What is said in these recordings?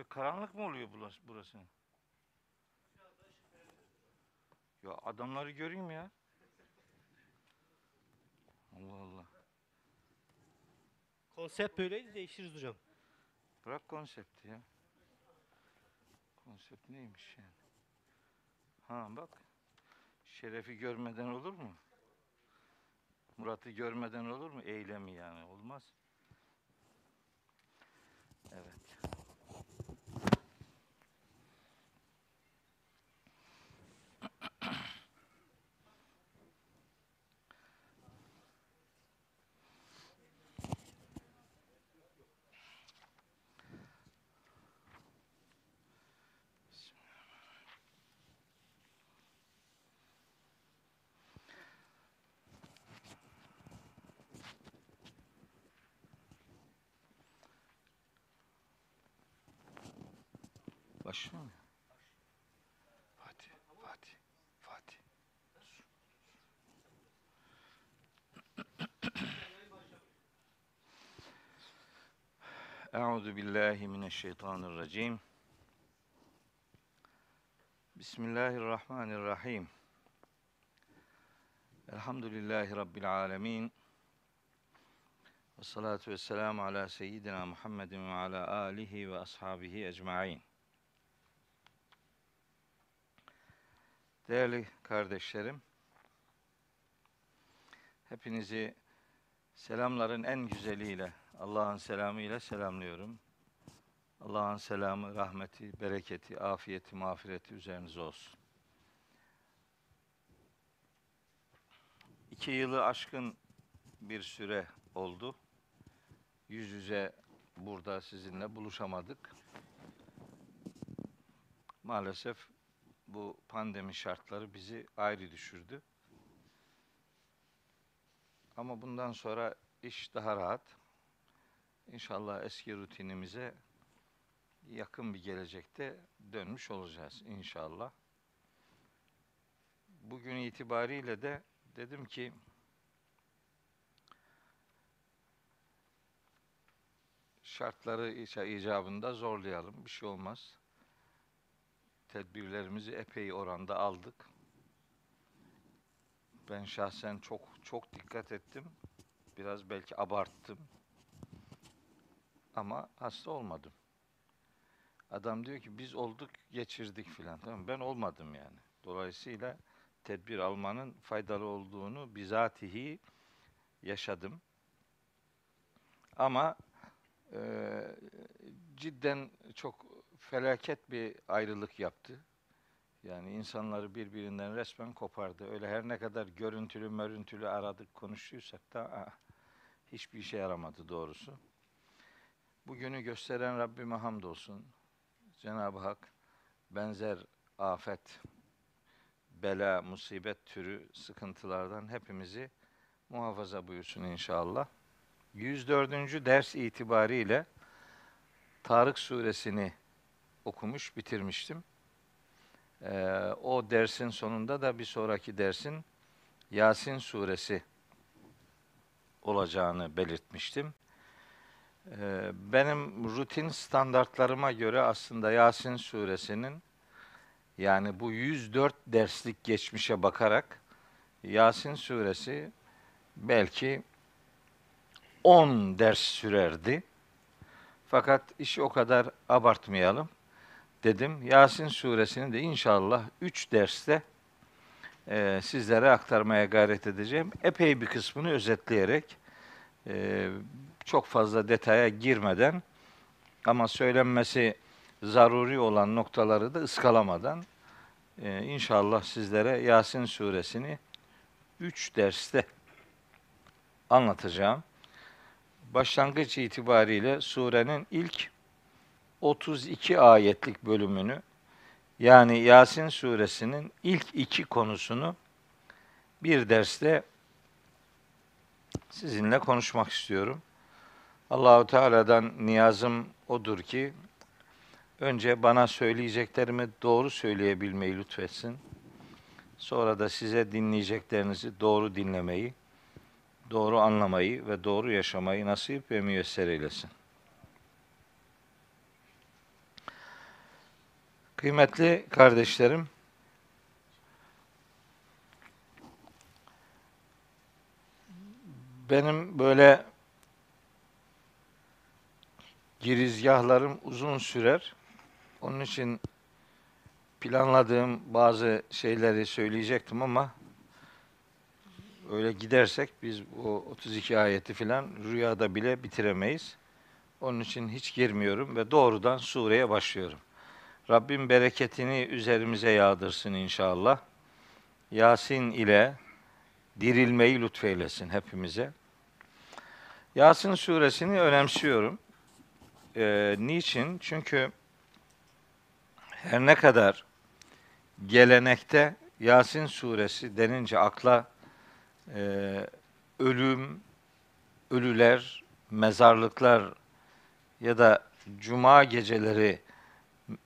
Böyle karanlık mı oluyor burası? Ya adamları göreyim ya. Allah Allah. Konsept böyleydi değiştiririz hocam. Bırak konsepti ya. Konsept neymiş yani? Ha bak. Şerefi görmeden olur mu? Murat'ı görmeden olur mu? Eylemi yani olmaz. Evet. Başlıyor mu? Fatih, Fatih, Fatih. Euzu billahi mineşşeytanirracim. Bismillahirrahmanirrahim. Elhamdülillahi rabbil alamin. Ve salatu vesselamu ala seyyidina Muhammedin ve ala alihi ve ashabihi ecmaîn. Değerli kardeşlerim, hepinizi selamların en güzeliyle, Allah'ın selamıyla selamlıyorum. Allah'ın selamı, rahmeti, bereketi, afiyeti, mağfireti üzerinize olsun. İki yılı aşkın bir süre oldu. Yüz yüze burada sizinle buluşamadık. Maalesef bu pandemi şartları bizi ayrı düşürdü. Ama bundan sonra iş daha rahat. İnşallah eski rutinimize yakın bir gelecekte dönmüş olacağız inşallah. Bugün itibariyle de dedim ki şartları icabında zorlayalım. Bir şey olmaz tedbirlerimizi epey oranda aldık. Ben şahsen çok çok dikkat ettim. Biraz belki abarttım. Ama hasta olmadım. Adam diyor ki biz olduk geçirdik filan. Tamam ben olmadım yani. Dolayısıyla tedbir almanın faydalı olduğunu bizatihi yaşadım. Ama e, cidden çok felaket bir ayrılık yaptı. Yani insanları birbirinden resmen kopardı. Öyle her ne kadar görüntülü mörüntülü aradık, konuştuysak da aa, hiçbir işe yaramadı doğrusu. Bugünü gösteren Rabbime hamdolsun. Cenab-ı Hak benzer afet, bela, musibet türü sıkıntılardan hepimizi muhafaza buyursun inşallah. 104. ders itibariyle Tarık suresini okumuş, bitirmiştim. Ee, o dersin sonunda da bir sonraki dersin Yasin suresi olacağını belirtmiştim. Ee, benim rutin standartlarıma göre aslında Yasin suresinin yani bu 104 derslik geçmişe bakarak Yasin suresi belki 10 ders sürerdi. Fakat işi o kadar abartmayalım dedim. Yasin suresini de inşallah 3 derste e, sizlere aktarmaya gayret edeceğim. Epey bir kısmını özetleyerek e, çok fazla detaya girmeden ama söylenmesi zaruri olan noktaları da ıskalamadan e, inşallah sizlere Yasin suresini 3 derste anlatacağım. Başlangıç itibariyle surenin ilk 32 ayetlik bölümünü yani Yasin suresinin ilk iki konusunu bir derste sizinle konuşmak istiyorum. Allahu Teala'dan niyazım odur ki önce bana söyleyeceklerimi doğru söyleyebilmeyi lütfetsin. Sonra da size dinleyeceklerinizi doğru dinlemeyi, doğru anlamayı ve doğru yaşamayı nasip ve müyesser eylesin. Kıymetli kardeşlerim, benim böyle girizgahlarım uzun sürer. Onun için planladığım bazı şeyleri söyleyecektim ama öyle gidersek biz o 32 ayeti filan rüyada bile bitiremeyiz. Onun için hiç girmiyorum ve doğrudan sureye başlıyorum. Rabbim bereketini üzerimize yağdırsın inşallah. Yasin ile dirilmeyi lütfeylesin hepimize. Yasin suresini önemsiyorum. Ee, niçin? Çünkü her ne kadar gelenekte Yasin suresi denince akla e, ölüm, ölüler, mezarlıklar ya da cuma geceleri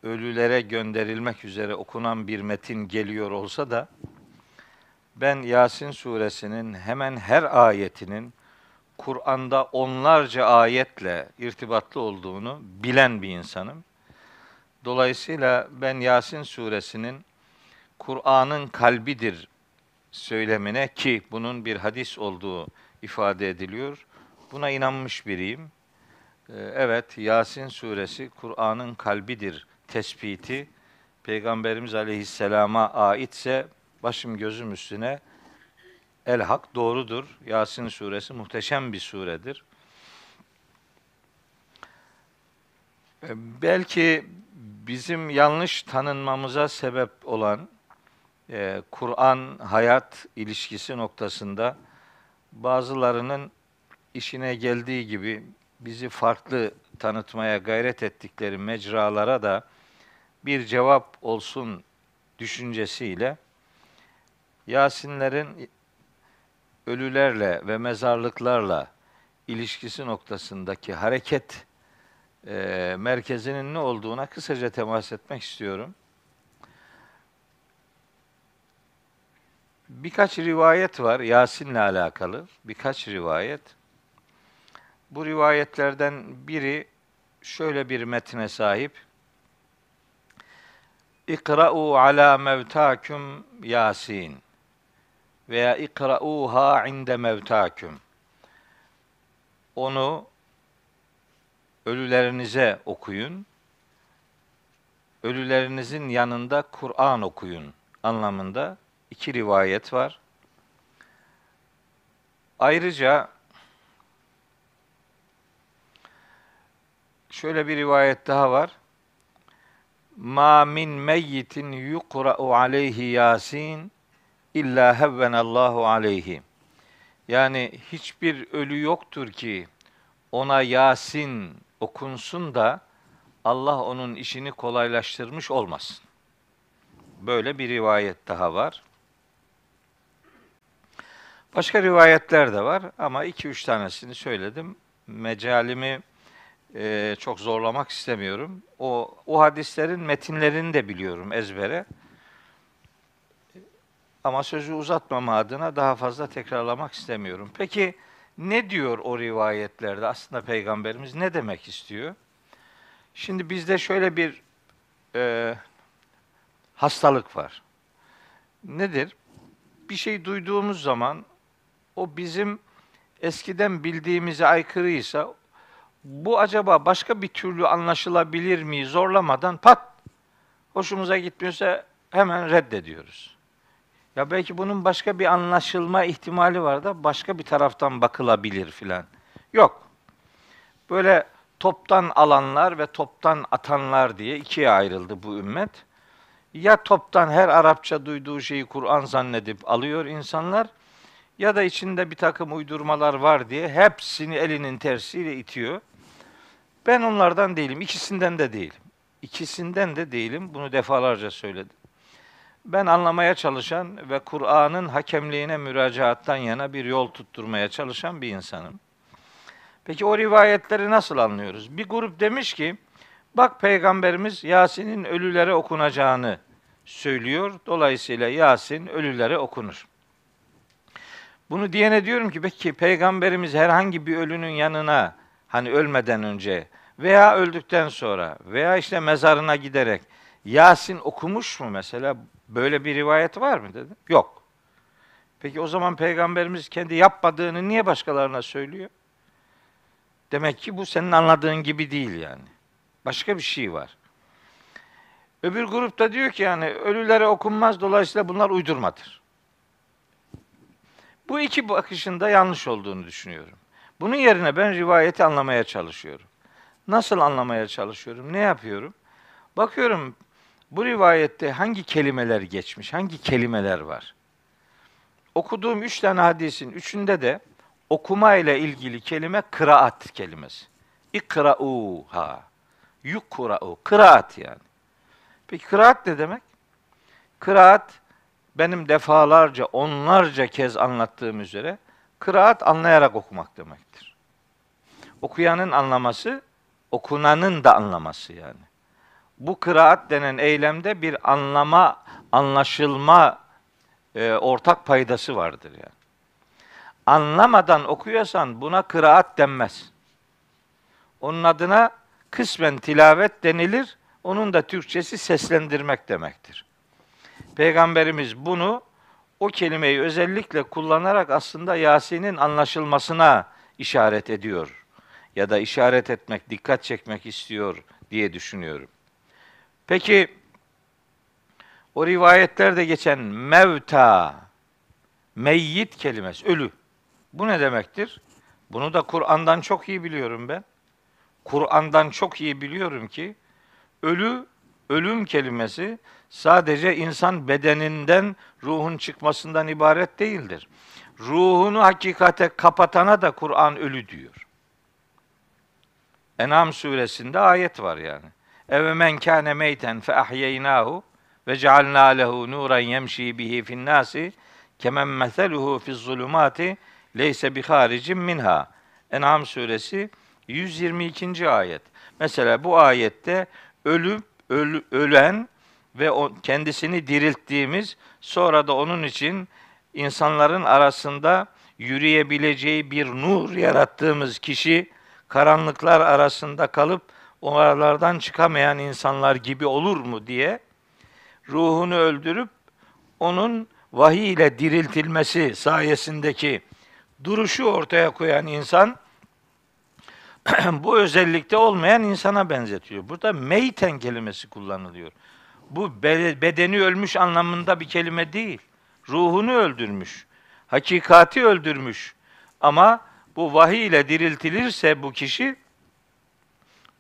ölülere gönderilmek üzere okunan bir metin geliyor olsa da ben Yasin suresinin hemen her ayetinin Kur'an'da onlarca ayetle irtibatlı olduğunu bilen bir insanım. Dolayısıyla ben Yasin suresinin Kur'an'ın kalbidir söylemine ki bunun bir hadis olduğu ifade ediliyor. Buna inanmış biriyim. Ee, Evet, Yasin suresi Kur'an'ın kalbidir tespiti Peygamberimiz Aleyhisselam'a aitse başım gözüm üstüne el hak doğrudur. Yasin suresi muhteşem bir suredir. Ee, Belki bizim yanlış tanınmamıza sebep olan e, Kur'an hayat ilişkisi noktasında bazılarının işine geldiği gibi bizi farklı tanıtmaya gayret ettikleri mecralara da bir cevap olsun düşüncesiyle Yasinlerin ölülerle ve mezarlıklarla ilişkisi noktasındaki hareket e, merkezinin ne olduğuna kısaca temas etmek istiyorum. Birkaç rivayet var Yasin'le alakalı. Birkaç rivayet. Bu rivayetlerden biri şöyle bir metne sahip. İkra'u ala mevtakum Yasin veya ikra'uha inde mevtakum. Onu ölülerinize okuyun. Ölülerinizin yanında Kur'an okuyun anlamında iki rivayet var. Ayrıca şöyle bir rivayet daha var. Ma min meyyitin yuqra'u aleyhi Yasin illa hevvenallahu aleyhi. Yani hiçbir ölü yoktur ki ona Yasin okunsun da Allah onun işini kolaylaştırmış olmasın. Böyle bir rivayet daha var. Başka rivayetler de var ama iki üç tanesini söyledim. Mecalimi e, çok zorlamak istemiyorum. O, o hadislerin metinlerini de biliyorum ezbere. Ama sözü uzatmama adına daha fazla tekrarlamak istemiyorum. Peki ne diyor o rivayetlerde aslında Peygamberimiz ne demek istiyor? Şimdi bizde şöyle bir e, hastalık var. Nedir? Bir şey duyduğumuz zaman o bizim eskiden bildiğimize aykırıysa bu acaba başka bir türlü anlaşılabilir mi zorlamadan pat hoşumuza gitmiyorsa hemen reddediyoruz. Ya belki bunun başka bir anlaşılma ihtimali var da başka bir taraftan bakılabilir filan. Yok. Böyle toptan alanlar ve toptan atanlar diye ikiye ayrıldı bu ümmet. Ya toptan her Arapça duyduğu şeyi Kur'an zannedip alıyor insanlar ya da içinde bir takım uydurmalar var diye hepsini elinin tersiyle itiyor. Ben onlardan değilim, ikisinden de değilim. İkisinden de değilim, bunu defalarca söyledim. Ben anlamaya çalışan ve Kur'an'ın hakemliğine müracaattan yana bir yol tutturmaya çalışan bir insanım. Peki o rivayetleri nasıl anlıyoruz? Bir grup demiş ki, bak Peygamberimiz Yasin'in ölülere okunacağını söylüyor. Dolayısıyla Yasin ölülere okunur. Bunu diyene diyorum ki peki Peygamberimiz herhangi bir ölünün yanına hani ölmeden önce veya öldükten sonra veya işte mezarına giderek Yasin okumuş mu mesela? Böyle bir rivayet var mı dedi. Yok. Peki o zaman peygamberimiz kendi yapmadığını niye başkalarına söylüyor? Demek ki bu senin anladığın gibi değil yani. Başka bir şey var. Öbür grupta diyor ki yani ölülere okunmaz dolayısıyla bunlar uydurmadır. Bu iki bakışında yanlış olduğunu düşünüyorum. Bunun yerine ben rivayeti anlamaya çalışıyorum. Nasıl anlamaya çalışıyorum? Ne yapıyorum? Bakıyorum bu rivayette hangi kelimeler geçmiş, hangi kelimeler var? Okuduğum üç tane hadisin üçünde de okuma ile ilgili kelime kıraat kelimesi. İkra'uha. Yukra'u. Kıraat yani. Peki kıraat ne demek? Kıraat benim defalarca, onlarca kez anlattığım üzere kıraat anlayarak okumak demektir. Okuyanın anlaması, okunanın da anlaması yani. Bu kıraat denen eylemde bir anlama, anlaşılma e, ortak paydası vardır yani. Anlamadan okuyorsan buna kıraat denmez. Onun adına kısmen tilavet denilir. Onun da Türkçesi seslendirmek demektir. Peygamberimiz bunu o kelimeyi özellikle kullanarak aslında Yasin'in anlaşılmasına işaret ediyor. Ya da işaret etmek, dikkat çekmek istiyor diye düşünüyorum. Peki o rivayetlerde geçen mevta, meyyit kelimesi, ölü. Bu ne demektir? Bunu da Kur'an'dan çok iyi biliyorum ben. Kur'an'dan çok iyi biliyorum ki ölü, ölüm kelimesi sadece insan bedeninden ruhun çıkmasından ibaret değildir. Ruhunu hakikate kapatana da Kur'an ölü diyor. En'am suresinde ayet var yani. Eve men kâne meyten fe ahyeynâhu ve cealnâ lehu nuran yemşi bihi fin nasi kemen meseluhu fiz zulumati leyse bi haricin minha. En'am suresi 122. ayet. Mesela bu ayette ölüp öl, ölen ve o, kendisini dirilttiğimiz sonra da onun için insanların arasında yürüyebileceği bir nur yarattığımız kişi karanlıklar arasında kalıp oralardan çıkamayan insanlar gibi olur mu diye ruhunu öldürüp onun vahiy ile diriltilmesi sayesindeki duruşu ortaya koyan insan bu özellikte olmayan insana benzetiyor. Burada meyten kelimesi kullanılıyor. Bu bedeni ölmüş anlamında bir kelime değil. Ruhunu öldürmüş. Hakikati öldürmüş. Ama bu vahiy ile diriltilirse bu kişi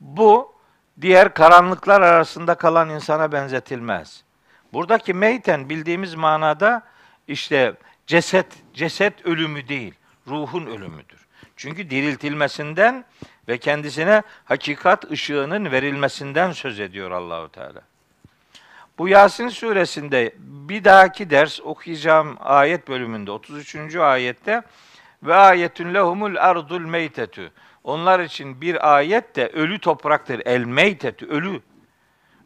bu diğer karanlıklar arasında kalan insana benzetilmez. Buradaki meyten bildiğimiz manada işte ceset ceset ölümü değil, ruhun ölümüdür. Çünkü diriltilmesinden ve kendisine hakikat ışığının verilmesinden söz ediyor Allahu Teala. Bu Yasin suresinde bir dahaki ders okuyacağım ayet bölümünde 33. ayette ve ayetün lehumul ardul meytetü. Onlar için bir ayet de ölü topraktır. El meytetü ölü.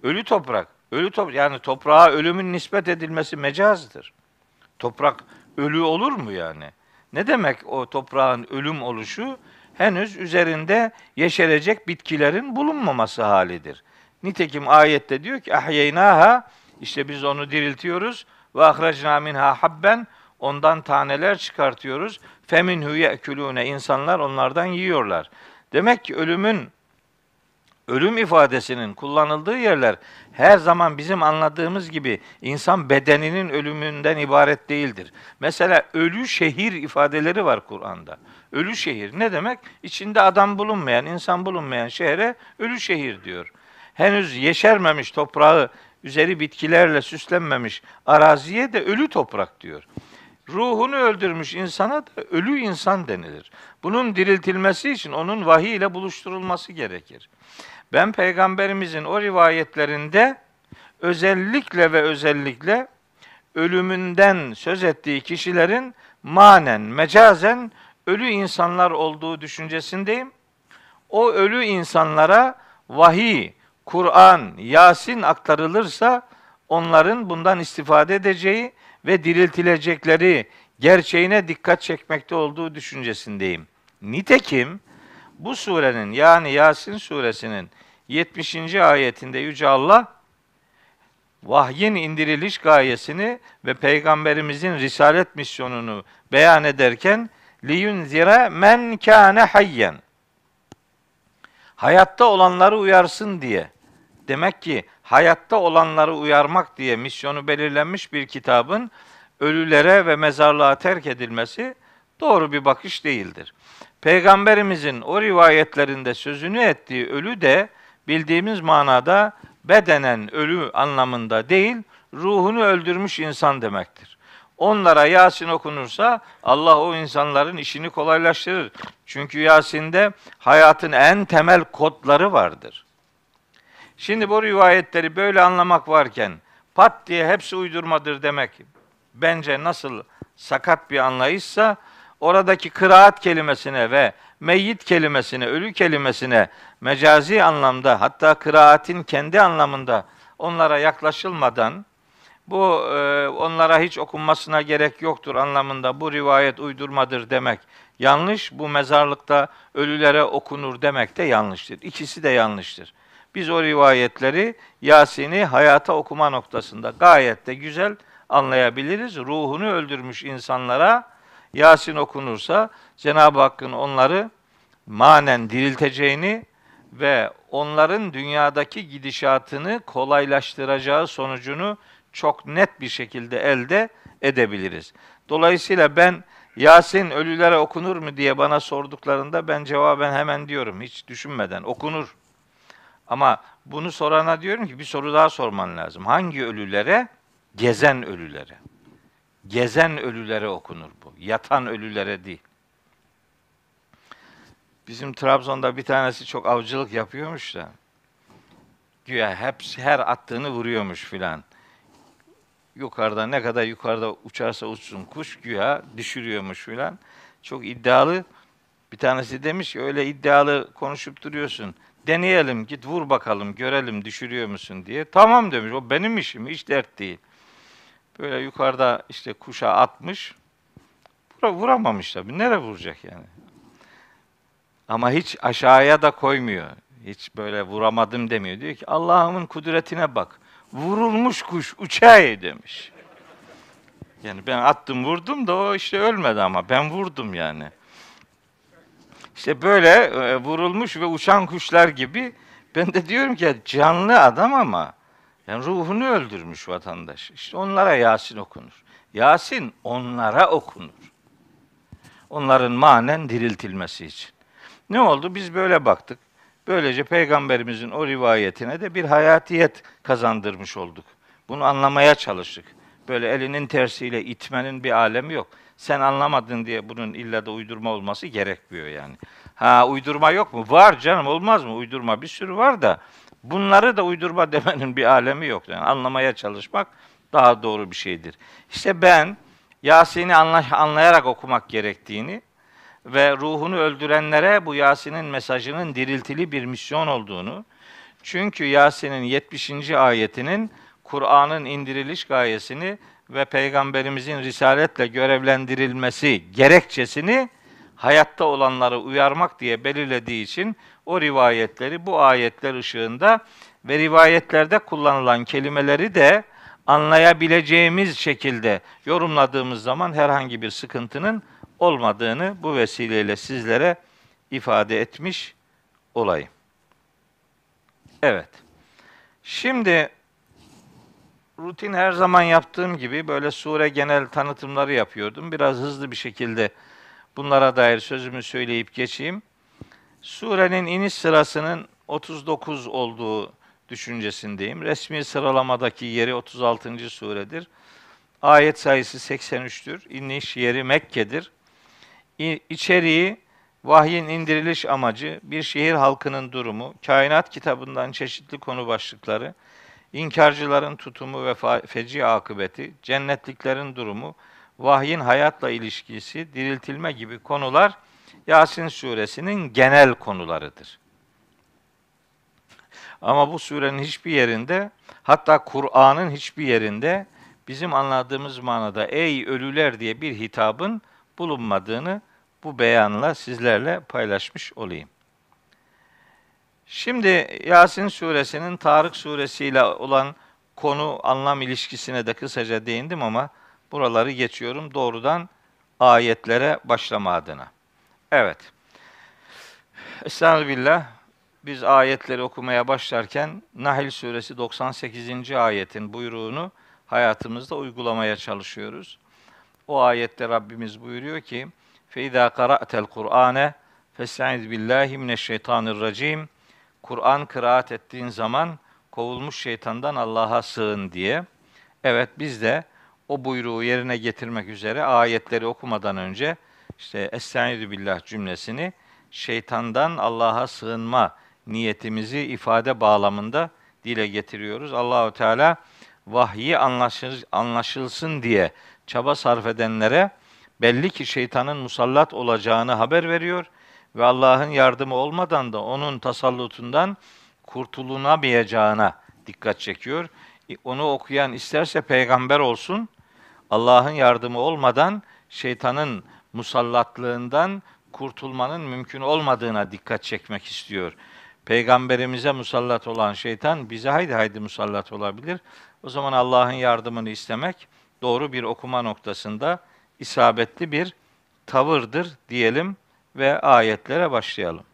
Ölü toprak. Ölü toprak yani toprağa ölümün nispet edilmesi mecazdır. Toprak ölü olur mu yani? Ne demek o toprağın ölüm oluşu? Henüz üzerinde yeşerecek bitkilerin bulunmaması halidir. Nitekim ayette diyor ki ahyeynaha işte biz onu diriltiyoruz ve ahracna minha habben ondan taneler çıkartıyoruz. Feminhu yekulune insanlar onlardan yiyorlar. Demek ki ölümün ölüm ifadesinin kullanıldığı yerler her zaman bizim anladığımız gibi insan bedeninin ölümünden ibaret değildir. Mesela ölü şehir ifadeleri var Kur'an'da. Ölü şehir ne demek? İçinde adam bulunmayan, insan bulunmayan şehre ölü şehir diyor. Henüz yeşermemiş toprağı, üzeri bitkilerle süslenmemiş araziye de ölü toprak diyor. Ruhunu öldürmüş insana da ölü insan denilir. Bunun diriltilmesi için onun vahiy ile buluşturulması gerekir. Ben peygamberimizin o rivayetlerinde özellikle ve özellikle ölümünden söz ettiği kişilerin manen, mecazen ölü insanlar olduğu düşüncesindeyim. O ölü insanlara vahiy, Kur'an, Yasin aktarılırsa onların bundan istifade edeceği ve diriltilecekleri gerçeğine dikkat çekmekte olduğu düşüncesindeyim. Nitekim bu surenin yani Yasin suresinin 70. ayetinde Yüce Allah vahyin indiriliş gayesini ve peygamberimizin risalet misyonunu beyan ederken liyunzire men kâne hayyen hayatta olanları uyarsın diye. Demek ki hayatta olanları uyarmak diye misyonu belirlenmiş bir kitabın ölülere ve mezarlığa terk edilmesi doğru bir bakış değildir. Peygamberimizin o rivayetlerinde sözünü ettiği ölü de bildiğimiz manada bedenen ölü anlamında değil, ruhunu öldürmüş insan demektir. Onlara Yasin okunursa Allah o insanların işini kolaylaştırır. Çünkü Yasin'de hayatın en temel kodları vardır. Şimdi bu rivayetleri böyle anlamak varken pat diye hepsi uydurmadır demek bence nasıl sakat bir anlayışsa oradaki kıraat kelimesine ve meyyit kelimesine, ölü kelimesine mecazi anlamda hatta kıraatin kendi anlamında onlara yaklaşılmadan bu e, onlara hiç okunmasına gerek yoktur anlamında bu rivayet uydurmadır demek yanlış. Bu mezarlıkta ölülere okunur demek de yanlıştır. İkisi de yanlıştır. Biz o rivayetleri Yasin'i hayata okuma noktasında gayet de güzel anlayabiliriz. Ruhunu öldürmüş insanlara Yasin okunursa Cenab-ı Hakk'ın onları manen dirilteceğini ve onların dünyadaki gidişatını kolaylaştıracağı sonucunu çok net bir şekilde elde edebiliriz. Dolayısıyla ben Yasin ölülere okunur mu diye bana sorduklarında ben cevaben hemen diyorum hiç düşünmeden okunur. Ama bunu sorana diyorum ki bir soru daha sorman lazım. Hangi ölülere? Gezen ölülere. Gezen ölülere okunur bu. Yatan ölülere değil. Bizim Trabzon'da bir tanesi çok avcılık yapıyormuş da. Güya hepsi her attığını vuruyormuş filan. Yukarıda ne kadar yukarıda uçarsa uçsun kuş güya düşürüyormuş filan. Çok iddialı. Bir tanesi demiş ki öyle iddialı konuşup duruyorsun. Deneyelim git vur bakalım görelim düşürüyor musun diye. Tamam demiş o benim işim hiç dert değil. Böyle yukarıda işte kuşa atmış. Vuramamış tabii. Nereye vuracak yani? Ama hiç aşağıya da koymuyor. Hiç böyle vuramadım demiyor. Diyor ki Allah'ımın kudretine bak. Vurulmuş kuş uçay demiş. Yani ben attım vurdum da o işte ölmedi ama ben vurdum yani. İşte böyle e, vurulmuş ve uçan kuşlar gibi ben de diyorum ki canlı adam ama yani ruhunu öldürmüş vatandaş. İşte onlara Yasin okunur. Yasin onlara okunur. Onların manen diriltilmesi için. Ne oldu? Biz böyle baktık. Böylece peygamberimizin o rivayetine de bir hayatiyet kazandırmış olduk. Bunu anlamaya çalıştık. Böyle elinin tersiyle itmenin bir alemi yok. Sen anlamadın diye bunun illa da uydurma olması gerekmiyor yani. Ha uydurma yok mu? Var canım olmaz mı? Uydurma bir sürü var da bunları da uydurma demenin bir alemi yok. Yani anlamaya çalışmak daha doğru bir şeydir. İşte ben Yasin'i anlayarak okumak gerektiğini ve ruhunu öldürenlere bu Yasin'in mesajının diriltili bir misyon olduğunu, çünkü Yasin'in 70. ayetinin Kur'an'ın indiriliş gayesini ve peygamberimizin risaletle görevlendirilmesi gerekçesini hayatta olanları uyarmak diye belirlediği için o rivayetleri bu ayetler ışığında ve rivayetlerde kullanılan kelimeleri de anlayabileceğimiz şekilde yorumladığımız zaman herhangi bir sıkıntının olmadığını bu vesileyle sizlere ifade etmiş olayım. Evet. Şimdi rutin her zaman yaptığım gibi böyle sure genel tanıtımları yapıyordum. Biraz hızlı bir şekilde bunlara dair sözümü söyleyip geçeyim. Surenin iniş sırasının 39 olduğu düşüncesindeyim. Resmi sıralamadaki yeri 36. suredir. Ayet sayısı 83'tür. İniş yeri Mekke'dir. İçeriği vahyin indiriliş amacı, bir şehir halkının durumu, kainat kitabından çeşitli konu başlıkları, inkarcıların tutumu ve feci akıbeti, cennetliklerin durumu, vahyin hayatla ilişkisi, diriltilme gibi konular Yasin suresinin genel konularıdır. Ama bu surenin hiçbir yerinde, hatta Kur'an'ın hiçbir yerinde bizim anladığımız manada ey ölüler diye bir hitabın bulunmadığını bu beyanla sizlerle paylaşmış olayım. Şimdi Yasin suresinin Tarık suresiyle olan konu anlam ilişkisine de kısaca değindim ama buraları geçiyorum doğrudan ayetlere başlama adına. Evet. Estağfirullah. Biz ayetleri okumaya başlarken Nahl suresi 98. ayetin buyruğunu hayatımızda uygulamaya çalışıyoruz. O ayette Rabbimiz buyuruyor ki: "Feiza qara'tel Kur'ane festaiz billahi mineşşeytanirracim." Kur'an kıraat ettiğin zaman kovulmuş şeytandan Allah'a sığın diye. Evet biz de o buyruğu yerine getirmek üzere ayetleri okumadan önce işte Estaizu billah cümlesini şeytandan Allah'a sığınma niyetimizi ifade bağlamında dile getiriyoruz. Allahu Teala vahyi anlaşıl, anlaşılsın diye çaba sarf edenlere belli ki şeytanın musallat olacağını haber veriyor ve Allah'ın yardımı olmadan da onun tasallutundan kurtulunamayacağına dikkat çekiyor. Onu okuyan isterse peygamber olsun, Allah'ın yardımı olmadan şeytanın musallatlığından kurtulmanın mümkün olmadığına dikkat çekmek istiyor. Peygamberimize musallat olan şeytan bize haydi haydi musallat olabilir. O zaman Allah'ın yardımını istemek doğru bir okuma noktasında isabetli bir tavırdır diyelim ve ayetlere başlayalım.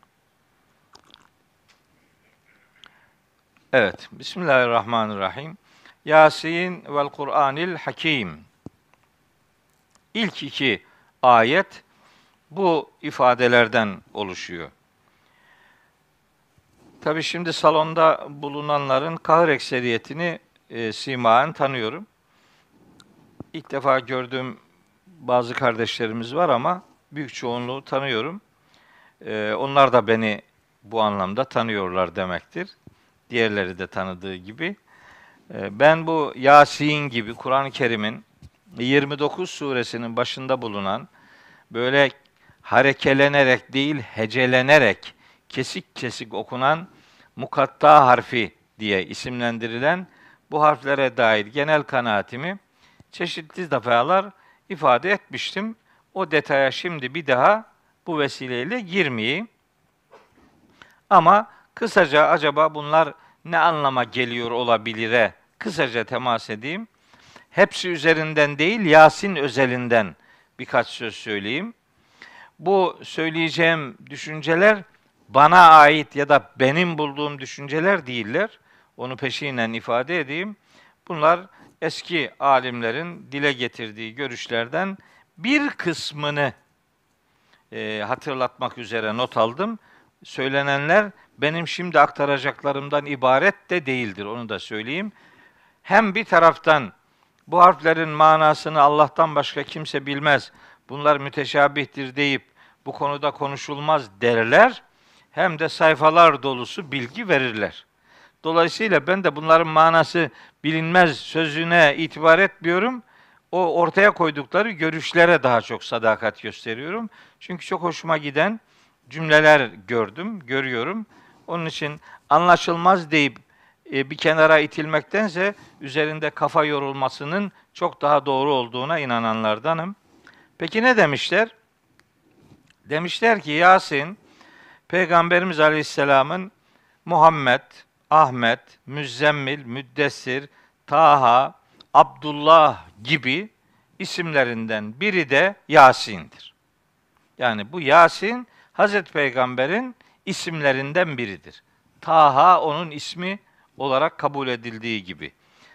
Evet, Bismillahirrahmanirrahim. Yasin vel Kur'anil Hakim. İlk iki ayet bu ifadelerden oluşuyor. Tabi şimdi salonda bulunanların kahır ekseriyetini e, simaen tanıyorum. İlk defa gördüğüm bazı kardeşlerimiz var ama büyük çoğunluğu tanıyorum. E, onlar da beni bu anlamda tanıyorlar demektir. Diğerleri de tanıdığı gibi. E, ben bu Yasin gibi Kur'an-ı Kerim'in 29 suresinin başında bulunan böyle harekelenerek değil hecelenerek kesik kesik okunan mukatta harfi diye isimlendirilen bu harflere dair genel kanaatimi çeşitli defalar ifade etmiştim. O detaya şimdi bir daha bu vesileyle girmeyeyim. Ama kısaca acaba bunlar ne anlama geliyor olabilire kısaca temas edeyim. Hepsi üzerinden değil, Yasin özelinden birkaç söz söyleyeyim. Bu söyleyeceğim düşünceler bana ait ya da benim bulduğum düşünceler değiller. Onu peşinen ifade edeyim. Bunlar eski alimlerin dile getirdiği görüşlerden bir kısmını e, hatırlatmak üzere not aldım. Söylenenler benim şimdi aktaracaklarımdan ibaret de değildir. Onu da söyleyeyim. Hem bir taraftan bu harflerin manasını Allah'tan başka kimse bilmez. Bunlar müteşabihtir deyip bu konuda konuşulmaz derler. Hem de sayfalar dolusu bilgi verirler. Dolayısıyla ben de bunların manası bilinmez sözüne itibar etmiyorum. O ortaya koydukları görüşlere daha çok sadakat gösteriyorum. Çünkü çok hoşuma giden cümleler gördüm, görüyorum. Onun için anlaşılmaz deyip e, bir kenara itilmektense üzerinde kafa yorulmasının çok daha doğru olduğuna inananlardanım. Peki ne demişler? Demişler ki Yasin Peygamberimiz Aleyhisselam'ın Muhammed, Ahmet, Müzzemmil, Müddessir, Taha, Abdullah gibi isimlerinden biri de Yasin'dir. Yani bu Yasin Hazreti Peygamber'in isimlerinden biridir. Taha onun ismi olarak kabul edildiği gibi.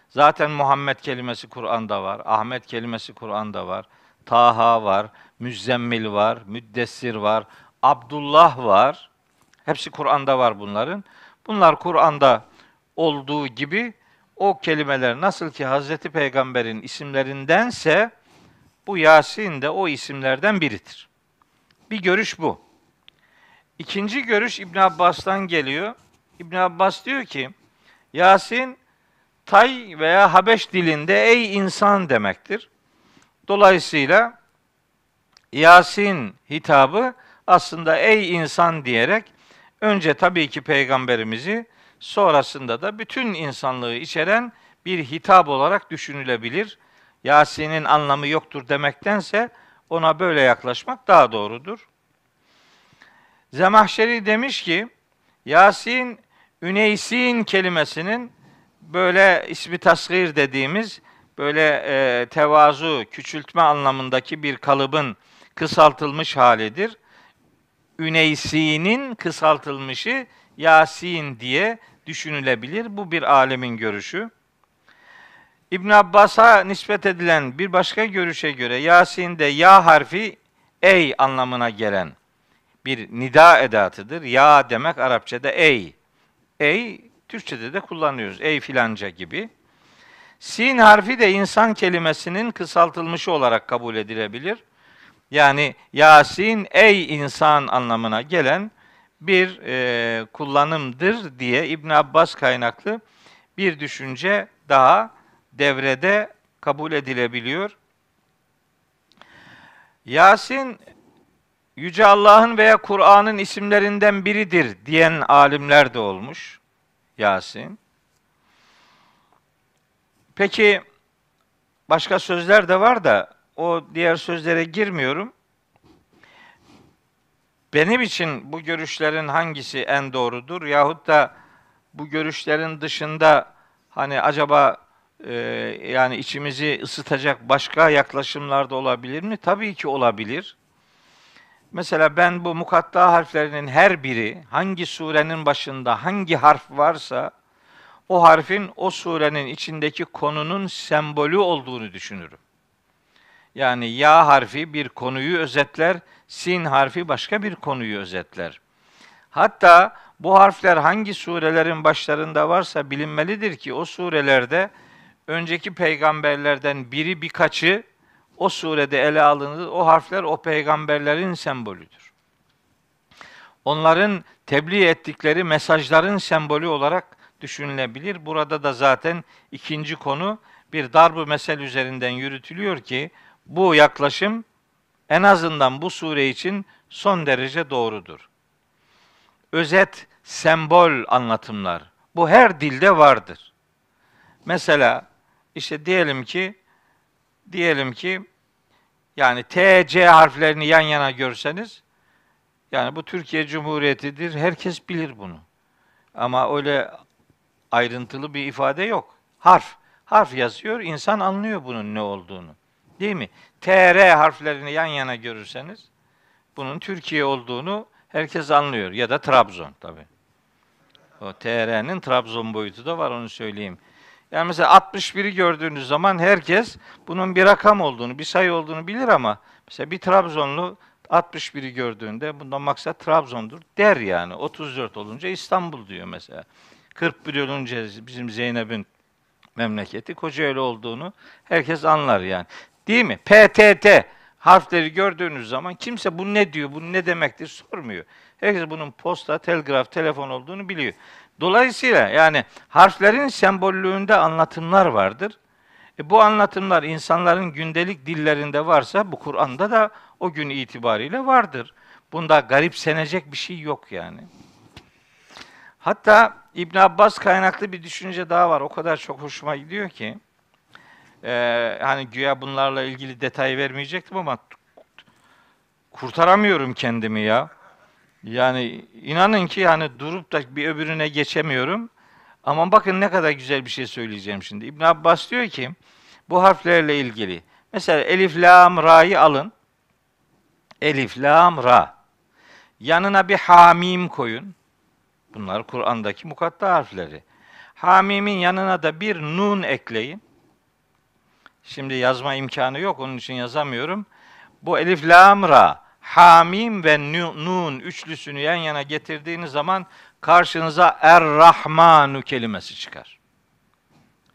Zaten Muhammed kelimesi Kur'an'da var, Ahmet kelimesi Kur'an'da var, Taha var, Müzzemmil var, Müddessir var, Abdullah var. Hepsi Kur'an'da var bunların. Bunlar Kur'an'da olduğu gibi o kelimeler nasıl ki Hazreti Peygamber'in isimlerindense bu Yasin de o isimlerden biridir. Bir görüş bu. İkinci görüş İbn Abbas'tan geliyor. İbn Abbas diyor ki Yasin Tay veya Habeş dilinde ey insan demektir. Dolayısıyla Yasin hitabı aslında ey insan diyerek önce tabii ki peygamberimizi sonrasında da bütün insanlığı içeren bir hitap olarak düşünülebilir. Yasin'in anlamı yoktur demektense ona böyle yaklaşmak daha doğrudur. Zemahşeri demiş ki Yasin Üneysin kelimesinin böyle ismi tasgir dediğimiz böyle e, tevazu, küçültme anlamındaki bir kalıbın kısaltılmış halidir. Üneysi'nin kısaltılmışı Yasin diye düşünülebilir. Bu bir alemin görüşü. İbn Abbas'a nispet edilen bir başka görüşe göre Yasin'de ya harfi ey anlamına gelen bir nida edatıdır. Ya demek Arapçada ey. Ey Türkçede de kullanıyoruz. Ey filanca gibi. Sin harfi de insan kelimesinin kısaltılmışı olarak kabul edilebilir. Yani Yasin ey insan anlamına gelen bir e, kullanımdır diye İbn Abbas kaynaklı bir düşünce daha devrede kabul edilebiliyor. Yasin Yüce Allah'ın veya Kur'an'ın isimlerinden biridir diyen alimler de olmuş. Yasin. Peki başka sözler de var da o diğer sözlere girmiyorum. Benim için bu görüşlerin hangisi en doğrudur yahut da bu görüşlerin dışında hani acaba e, yani içimizi ısıtacak başka yaklaşımlar da olabilir mi? Tabii ki olabilir. Mesela ben bu mukatta harflerinin her biri hangi surenin başında hangi harf varsa o harfin o surenin içindeki konunun sembolü olduğunu düşünürüm. Yani ya harfi bir konuyu özetler, sin harfi başka bir konuyu özetler. Hatta bu harfler hangi surelerin başlarında varsa bilinmelidir ki o surelerde önceki peygamberlerden biri birkaçı o surede ele alınır. O harfler o peygamberlerin sembolüdür. Onların tebliğ ettikleri mesajların sembolü olarak düşünülebilir. Burada da zaten ikinci konu bir darbu mesel üzerinden yürütülüyor ki bu yaklaşım en azından bu sure için son derece doğrudur. Özet, sembol anlatımlar. Bu her dilde vardır. Mesela işte diyelim ki diyelim ki yani T, C harflerini yan yana görseniz yani bu Türkiye Cumhuriyeti'dir. Herkes bilir bunu. Ama öyle ayrıntılı bir ifade yok. Harf. Harf yazıyor, insan anlıyor bunun ne olduğunu. Değil mi? TR harflerini yan yana görürseniz bunun Türkiye olduğunu herkes anlıyor. Ya da Trabzon tabi. O TR'nin Trabzon boyutu da var onu söyleyeyim. Yani mesela 61'i gördüğünüz zaman herkes bunun bir rakam olduğunu, bir sayı olduğunu bilir ama mesela bir Trabzonlu 61'i gördüğünde bundan maksat Trabzon'dur der yani. 34 olunca İstanbul diyor mesela. 41 olunca bizim Zeynep'in memleketi Kocaeli olduğunu herkes anlar yani. Değil mi? PTT harfleri gördüğünüz zaman kimse bu ne diyor, bu ne demektir sormuyor. Herkes bunun posta, telgraf, telefon olduğunu biliyor. Dolayısıyla yani harflerin sembollüğünde anlatımlar vardır. E bu anlatımlar insanların gündelik dillerinde varsa bu Kur'an'da da o gün itibariyle vardır. Bunda garipsenecek bir şey yok yani. Hatta İbn Abbas kaynaklı bir düşünce daha var. O kadar çok hoşuma gidiyor ki. Ee, hani güya bunlarla ilgili detay vermeyecektim ama kurtaramıyorum kendimi ya. Yani inanın ki yani durup da bir öbürüne geçemiyorum. Ama bakın ne kadar güzel bir şey söyleyeceğim şimdi. İbn Abbas diyor ki bu harflerle ilgili. Mesela elif, lam, ra'yı alın. Elif, lam, ra. Yanına bir hamim koyun. Bunlar Kur'an'daki mukatta harfleri. Hamim'in yanına da bir nun ekleyin. Şimdi yazma imkanı yok, onun için yazamıyorum. Bu elif, lam, ra, hamim ve nun üçlüsünü yan yana getirdiğiniz zaman karşınıza Er-Rahmanu kelimesi çıkar.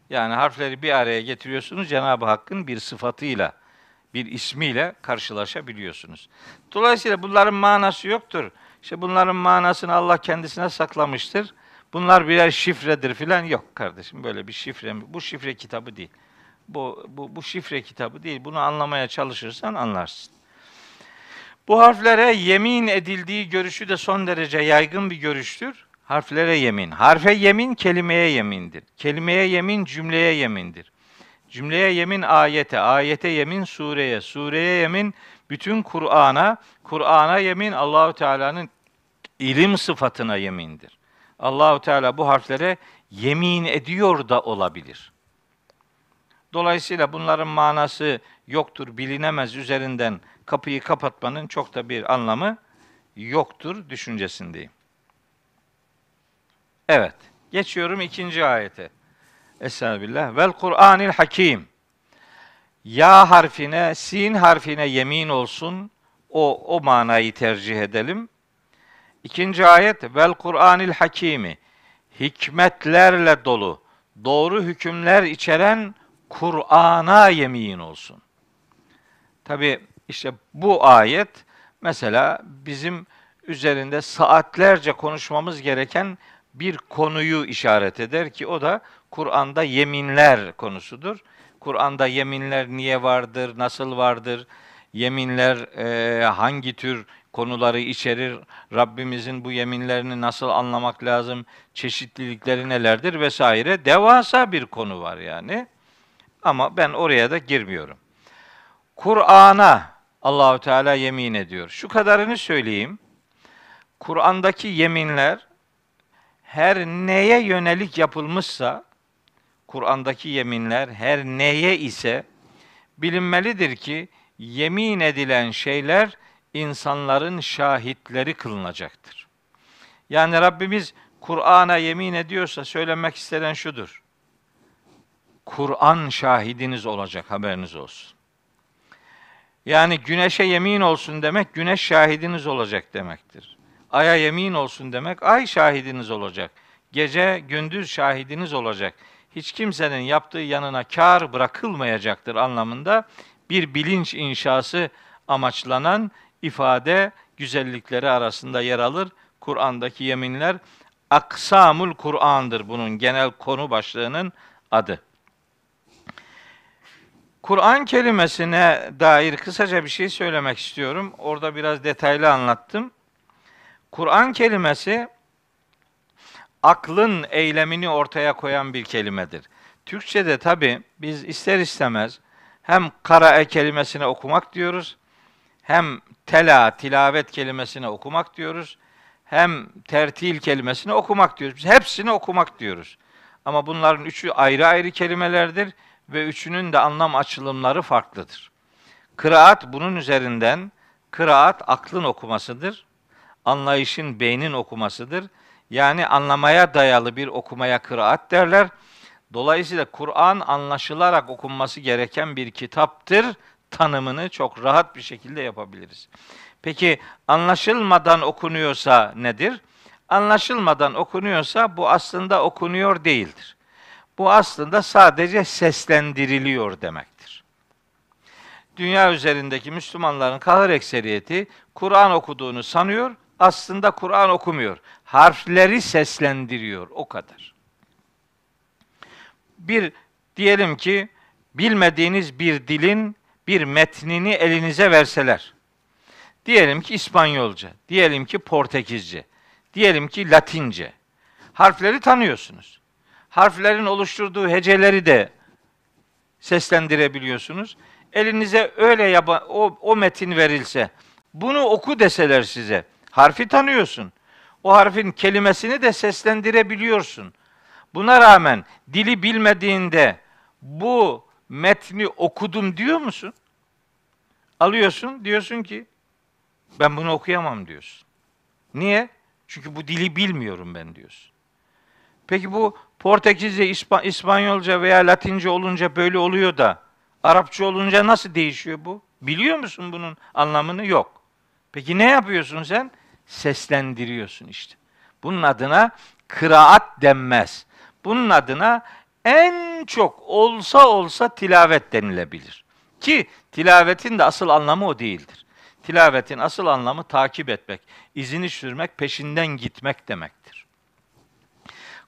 Yani harfleri bir araya getiriyorsunuz Cenab-ı Hakk'ın bir sıfatıyla, bir ismiyle karşılaşabiliyorsunuz. Dolayısıyla bunların manası yoktur. İşte bunların manasını Allah kendisine saklamıştır. Bunlar birer şifredir filan yok kardeşim böyle bir şifre mi? Bu şifre kitabı değil. Bu, bu, bu şifre kitabı değil. Bunu anlamaya çalışırsan anlarsın. Bu harflere yemin edildiği görüşü de son derece yaygın bir görüştür. Harflere yemin. Harfe yemin kelimeye yemindir. Kelimeye yemin cümleye yemindir. Cümleye yemin ayete, ayete yemin sureye, sureye yemin bütün Kur'an'a, Kur'an'a yemin Allahu Teala'nın ilim sıfatına yemindir. Allahu Teala bu harflere yemin ediyor da olabilir. Dolayısıyla bunların manası yoktur, bilinemez üzerinden kapıyı kapatmanın çok da bir anlamı yoktur düşüncesindeyim. Evet, geçiyorum ikinci ayete. Estağfirullah. Vel Kur'anil Hakim. Ya harfine, sin harfine yemin olsun. O, o manayı tercih edelim. İkinci ayet. Vel Kur'anil Hakimi. Hikmetlerle dolu, doğru hükümler içeren Kur'an'a yemin olsun. Tabi işte bu ayet mesela bizim üzerinde saatlerce konuşmamız gereken bir konuyu işaret eder ki o da Kur'an'da yeminler konusudur. Kur'an'da yeminler niye vardır, nasıl vardır, yeminler e, hangi tür konuları içerir, Rabbimizin bu yeminlerini nasıl anlamak lazım, çeşitlilikleri nelerdir vesaire. Devasa bir konu var yani. Ama ben oraya da girmiyorum. Kur'an'a Allahü Teala yemin ediyor. Şu kadarını söyleyeyim. Kur'an'daki yeminler her neye yönelik yapılmışsa Kur'an'daki yeminler her neye ise bilinmelidir ki yemin edilen şeyler insanların şahitleri kılınacaktır. Yani Rabbimiz Kur'an'a yemin ediyorsa söylemek istenen şudur. Kur'an şahidiniz olacak haberiniz olsun. Yani güneşe yemin olsun demek güneş şahidiniz olacak demektir. Aya yemin olsun demek ay şahidiniz olacak. Gece gündüz şahidiniz olacak. Hiç kimsenin yaptığı yanına kar bırakılmayacaktır anlamında bir bilinç inşası amaçlanan ifade güzellikleri arasında yer alır. Kur'an'daki yeminler aksamul Kur'an'dır bunun genel konu başlığının adı. Kur'an kelimesine dair kısaca bir şey söylemek istiyorum. Orada biraz detaylı anlattım. Kur'an kelimesi aklın eylemini ortaya koyan bir kelimedir. Türkçe'de tabi biz ister istemez hem karae kelimesine okumak diyoruz, hem tela, tilavet kelimesine okumak diyoruz, hem tertil kelimesine okumak diyoruz. Biz hepsini okumak diyoruz. Ama bunların üçü ayrı ayrı kelimelerdir ve üçünün de anlam açılımları farklıdır. Kıraat bunun üzerinden, kıraat aklın okumasıdır. Anlayışın beynin okumasıdır. Yani anlamaya dayalı bir okumaya kıraat derler. Dolayısıyla Kur'an anlaşılarak okunması gereken bir kitaptır tanımını çok rahat bir şekilde yapabiliriz. Peki anlaşılmadan okunuyorsa nedir? Anlaşılmadan okunuyorsa bu aslında okunuyor değildir. Bu aslında sadece seslendiriliyor demektir. Dünya üzerindeki Müslümanların kahır ekseriyeti Kur'an okuduğunu sanıyor, aslında Kur'an okumuyor. Harfleri seslendiriyor, o kadar. Bir diyelim ki bilmediğiniz bir dilin bir metnini elinize verseler. Diyelim ki İspanyolca, diyelim ki Portekizce, diyelim ki Latince. Harfleri tanıyorsunuz. Harflerin oluşturduğu heceleri de seslendirebiliyorsunuz. Elinize öyle yaba, o, o metin verilse, bunu oku deseler size, harfi tanıyorsun. O harfin kelimesini de seslendirebiliyorsun. Buna rağmen dili bilmediğinde bu metni okudum diyor musun? Alıyorsun diyorsun ki ben bunu okuyamam diyorsun. Niye? Çünkü bu dili bilmiyorum ben diyorsun. Peki bu Portekizce, İspa- İspanyolca veya Latince olunca böyle oluyor da Arapça olunca nasıl değişiyor bu? Biliyor musun bunun anlamını? Yok. Peki ne yapıyorsun sen? Seslendiriyorsun işte. Bunun adına kıraat denmez. Bunun adına en çok olsa olsa tilavet denilebilir. Ki tilavetin de asıl anlamı o değildir. Tilavetin asıl anlamı takip etmek, izini sürmek, peşinden gitmek demektir.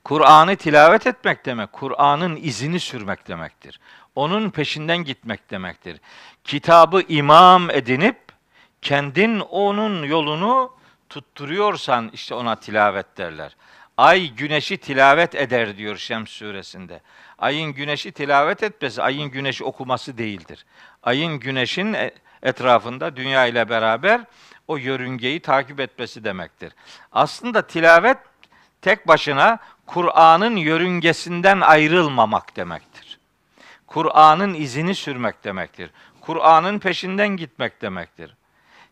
Kur'an'ı tilavet etmek demek, Kur'an'ın izini sürmek demektir. Onun peşinden gitmek demektir. Kitabı imam edinip kendin onun yolunu tutturuyorsan işte ona tilavet derler. Ay güneşi tilavet eder diyor Şems suresinde. Ayın güneşi tilavet etmesi, ayın güneşi okuması değildir. Ayın güneşin e, etrafında dünya ile beraber o yörüngeyi takip etmesi demektir. Aslında tilavet tek başına Kur'an'ın yörüngesinden ayrılmamak demektir. Kur'an'ın izini sürmek demektir. Kur'an'ın peşinden gitmek demektir.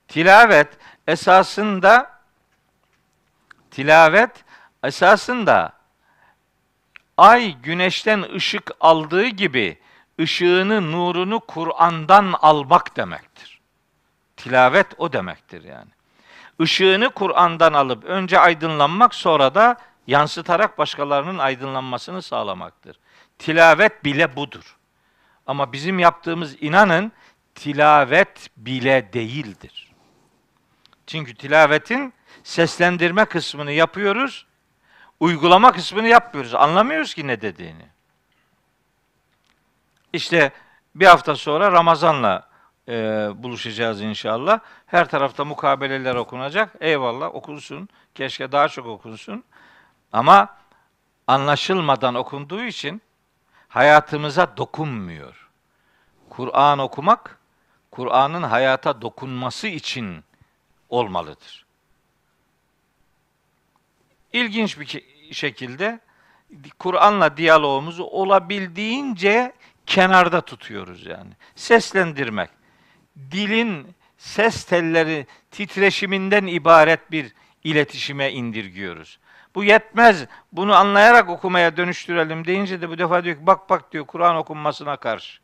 Tilavet esasında tilavet esasında ay güneşten ışık aldığı gibi ışığını, nurunu Kur'an'dan almak demektir. Tilavet o demektir yani. Işığını Kur'an'dan alıp önce aydınlanmak sonra da yansıtarak başkalarının aydınlanmasını sağlamaktır. Tilavet bile budur. Ama bizim yaptığımız inanın tilavet bile değildir. Çünkü tilavetin seslendirme kısmını yapıyoruz, uygulama kısmını yapmıyoruz. Anlamıyoruz ki ne dediğini. İşte bir hafta sonra Ramazan'la e, buluşacağız inşallah. Her tarafta mukabeleler okunacak. Eyvallah okunsun. Keşke daha çok okunsun. Ama anlaşılmadan okunduğu için hayatımıza dokunmuyor. Kur'an okumak, Kur'an'ın hayata dokunması için olmalıdır. İlginç bir şekilde Kur'an'la diyalogumuzu olabildiğince kenarda tutuyoruz yani. Seslendirmek. Dilin ses telleri titreşiminden ibaret bir iletişime indirgiyoruz. Bu yetmez. Bunu anlayarak okumaya dönüştürelim deyince de bu defa diyor ki bak bak diyor Kur'an okunmasına karşı.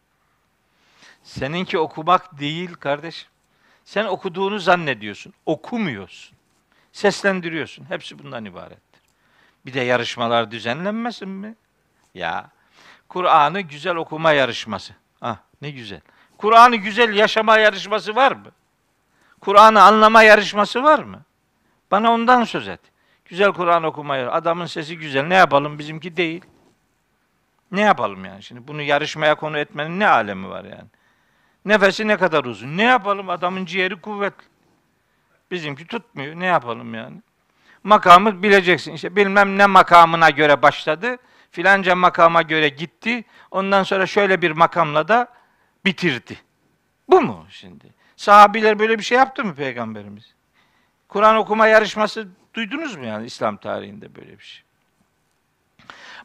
Seninki okumak değil kardeşim. Sen okuduğunu zannediyorsun. Okumuyorsun. Seslendiriyorsun. Hepsi bundan ibarettir. Bir de yarışmalar düzenlenmesin mi? Ya Kur'an'ı güzel okuma yarışması. Ah ne güzel. Kur'an'ı güzel yaşama yarışması var mı? Kur'an'ı anlama yarışması var mı? Bana ondan söz et. Güzel Kur'an okumaya. Adamın sesi güzel. Ne yapalım? Bizimki değil. Ne yapalım yani şimdi? Bunu yarışmaya konu etmenin ne alemi var yani? Nefesi ne kadar uzun? Ne yapalım? Adamın ciğeri kuvvetli. Bizimki tutmuyor. Ne yapalım yani? Makamı bileceksin. İşte bilmem ne makamına göre başladı. Filanca makama göre gitti. Ondan sonra şöyle bir makamla da bitirdi. Bu mu şimdi? Sahabiler böyle bir şey yaptı mı peygamberimiz? Kur'an okuma yarışması duydunuz mu yani İslam tarihinde böyle bir şey?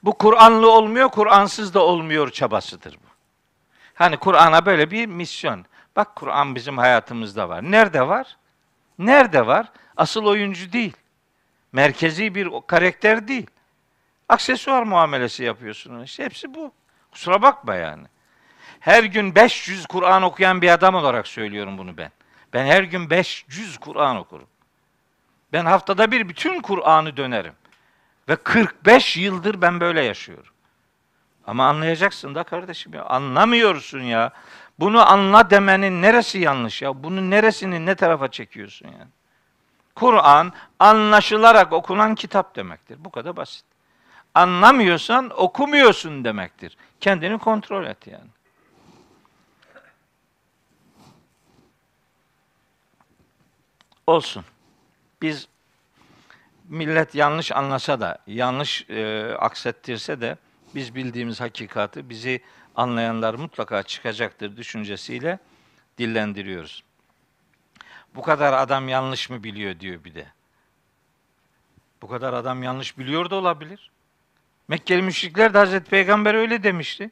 Bu Kur'anlı olmuyor, Kur'ansız da olmuyor çabasıdır bu. Hani Kur'an'a böyle bir misyon. Bak Kur'an bizim hayatımızda var. Nerede var? Nerede var? Asıl oyuncu değil. Merkezi bir karakter değil. Aksesuar muamelesi yapıyorsun. İşte hepsi bu. Kusura bakma yani. Her gün 500 Kur'an okuyan bir adam olarak söylüyorum bunu ben. Ben her gün 500 Kur'an okurum. Ben haftada bir bütün Kur'an'ı dönerim. Ve 45 yıldır ben böyle yaşıyorum. Ama anlayacaksın da kardeşim ya. Anlamıyorsun ya. Bunu anla demenin neresi yanlış ya? Bunun neresini ne tarafa çekiyorsun yani? Kur'an anlaşılarak okunan kitap demektir. Bu kadar basit. Anlamıyorsan okumuyorsun demektir. Kendini kontrol et yani. Olsun. Biz millet yanlış anlasa da, yanlış e, aksettirse de biz bildiğimiz hakikati bizi anlayanlar mutlaka çıkacaktır düşüncesiyle dillendiriyoruz. Bu kadar adam yanlış mı biliyor diyor bir de. Bu kadar adam yanlış biliyor da olabilir. Mekkeli müşrikler de Hazreti Peygamber öyle demişti.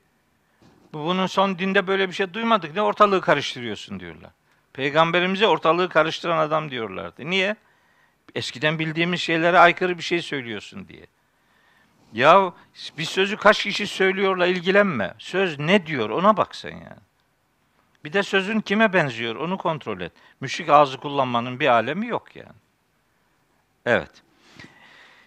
Bunun son dinde böyle bir şey duymadık. Ne ortalığı karıştırıyorsun diyorlar. Peygamberimize ortalığı karıştıran adam diyorlardı. Niye? Eskiden bildiğimiz şeylere aykırı bir şey söylüyorsun diye. Ya bir sözü kaç kişi söylüyorla ilgilenme. Söz ne diyor ona bak sen yani. Bir de sözün kime benziyor onu kontrol et. Müşrik ağzı kullanmanın bir alemi yok yani. Evet.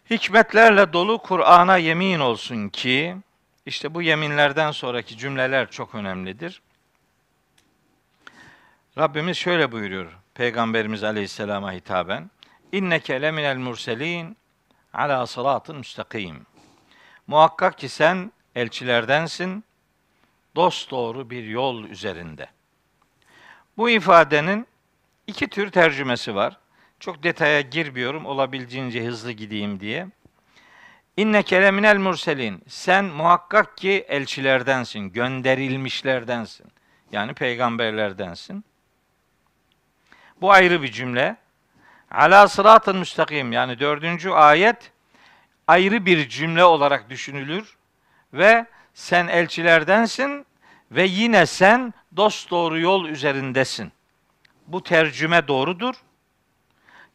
Hikmetlerle dolu Kur'an'a yemin olsun ki, işte bu yeminlerden sonraki cümleler çok önemlidir. Rabbimiz şöyle buyuruyor Peygamberimiz Aleyhisselam'a hitaben. İnneke leminel murselin ala sıratın müstakim. Muhakkak ki sen elçilerdensin, dost doğru bir yol üzerinde. Bu ifadenin iki tür tercümesi var. Çok detaya girmiyorum, olabildiğince hızlı gideyim diye. İnne keleminel murselin. Sen muhakkak ki elçilerdensin, gönderilmişlerdensin. Yani peygamberlerdensin. Bu ayrı bir cümle. Ala sıratın müstakim. Yani dördüncü ayet ayrı bir cümle olarak düşünülür ve sen elçilerdensin ve yine sen dost doğru yol üzerindesin. Bu tercüme doğrudur.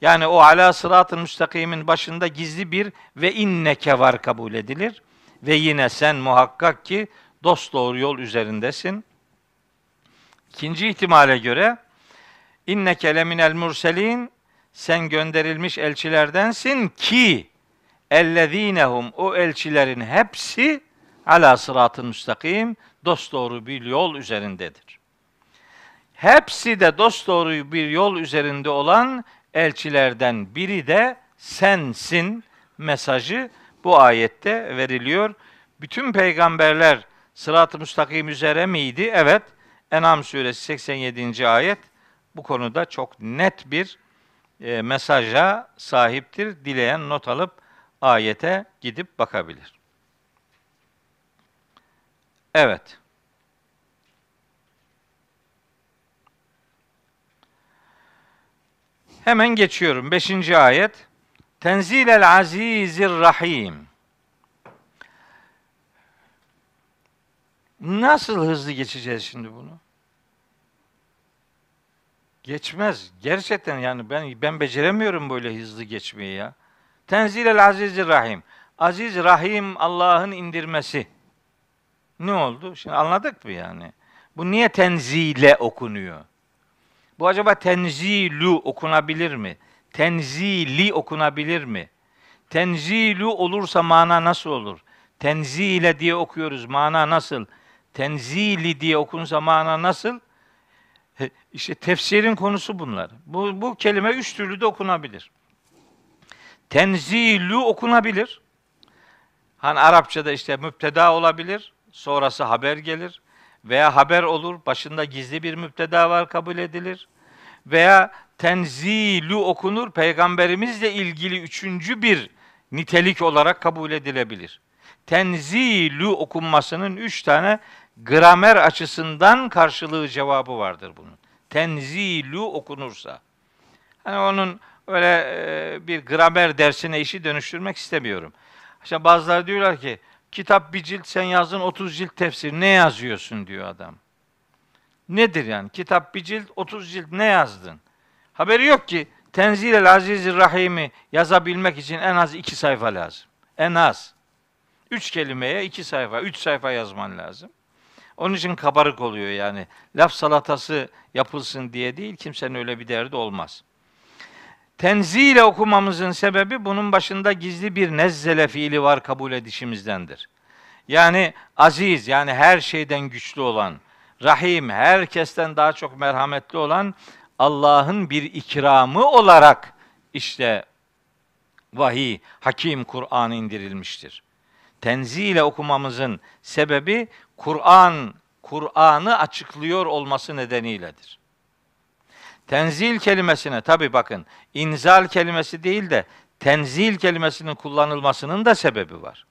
Yani o ala sıratın müstakimin başında gizli bir ve inneke var kabul edilir. Ve yine sen muhakkak ki dost doğru yol üzerindesin. İkinci ihtimale göre inneke leminel murselin sen gönderilmiş elçilerdensin ki ellezinehum o elçilerin hepsi ala sıratın müstakim dost doğru bir yol üzerindedir. Hepsi de dost doğru bir yol üzerinde olan elçilerden biri de sensin mesajı bu ayette veriliyor. Bütün peygamberler sırat-ı müstakim üzere miydi? Evet. En'am suresi 87. ayet bu konuda çok net bir e, mesaja sahiptir. Dileyen not alıp ayete gidip bakabilir. Evet. Hemen geçiyorum. Beşinci ayet. Tenzilel azizir rahim. Nasıl hızlı geçeceğiz şimdi bunu? Geçmez. Gerçekten yani ben ben beceremiyorum böyle hızlı geçmeyi ya. Tenzilel azizir rahim. Aziz rahim Allah'ın indirmesi. Ne oldu? Şimdi anladık mı yani? Bu niye tenzile okunuyor? Bu acaba tenzilu okunabilir mi? Tenzili okunabilir mi? Tenzilu olursa mana nasıl olur? Tenzile diye okuyoruz. Mana nasıl? Tenzili diye okunsa mana nasıl? İşte tefsirin konusu bunlar. Bu, bu kelime üç türlü de okunabilir. Tenzilu okunabilir. Hani Arapçada işte müpteda olabilir, sonrası haber gelir veya haber olur, başında gizli bir müpteda var kabul edilir. Veya tenzilu okunur, peygamberimizle ilgili üçüncü bir nitelik olarak kabul edilebilir. Tenzilu okunmasının üç tane gramer açısından karşılığı cevabı vardır bunun. Tenzilu okunursa. Hani onun öyle e, bir gramer dersine işi dönüştürmek istemiyorum. İşte bazıları diyorlar ki kitap bir cilt sen yazdın 30 cilt tefsir ne yazıyorsun diyor adam. Nedir yani? Kitap bir cilt 30 cilt ne yazdın? Haberi yok ki Tenzil-el Aziz-i Rahim'i yazabilmek için en az iki sayfa lazım. En az. Üç kelimeye iki sayfa, üç sayfa yazman lazım. Onun için kabarık oluyor yani. Laf salatası yapılsın diye değil, kimsenin öyle bir derdi olmaz. Tenzile okumamızın sebebi bunun başında gizli bir nezzele fiili var kabul edişimizdendir. Yani aziz yani her şeyden güçlü olan, rahim herkesten daha çok merhametli olan Allah'ın bir ikramı olarak işte vahiy, hakim Kur'an indirilmiştir. Tenzile okumamızın sebebi Kur'an, Kur'an'ı açıklıyor olması nedeniyledir. Tenzil kelimesine tabi bakın inzal kelimesi değil de tenzil kelimesinin kullanılmasının da sebebi var.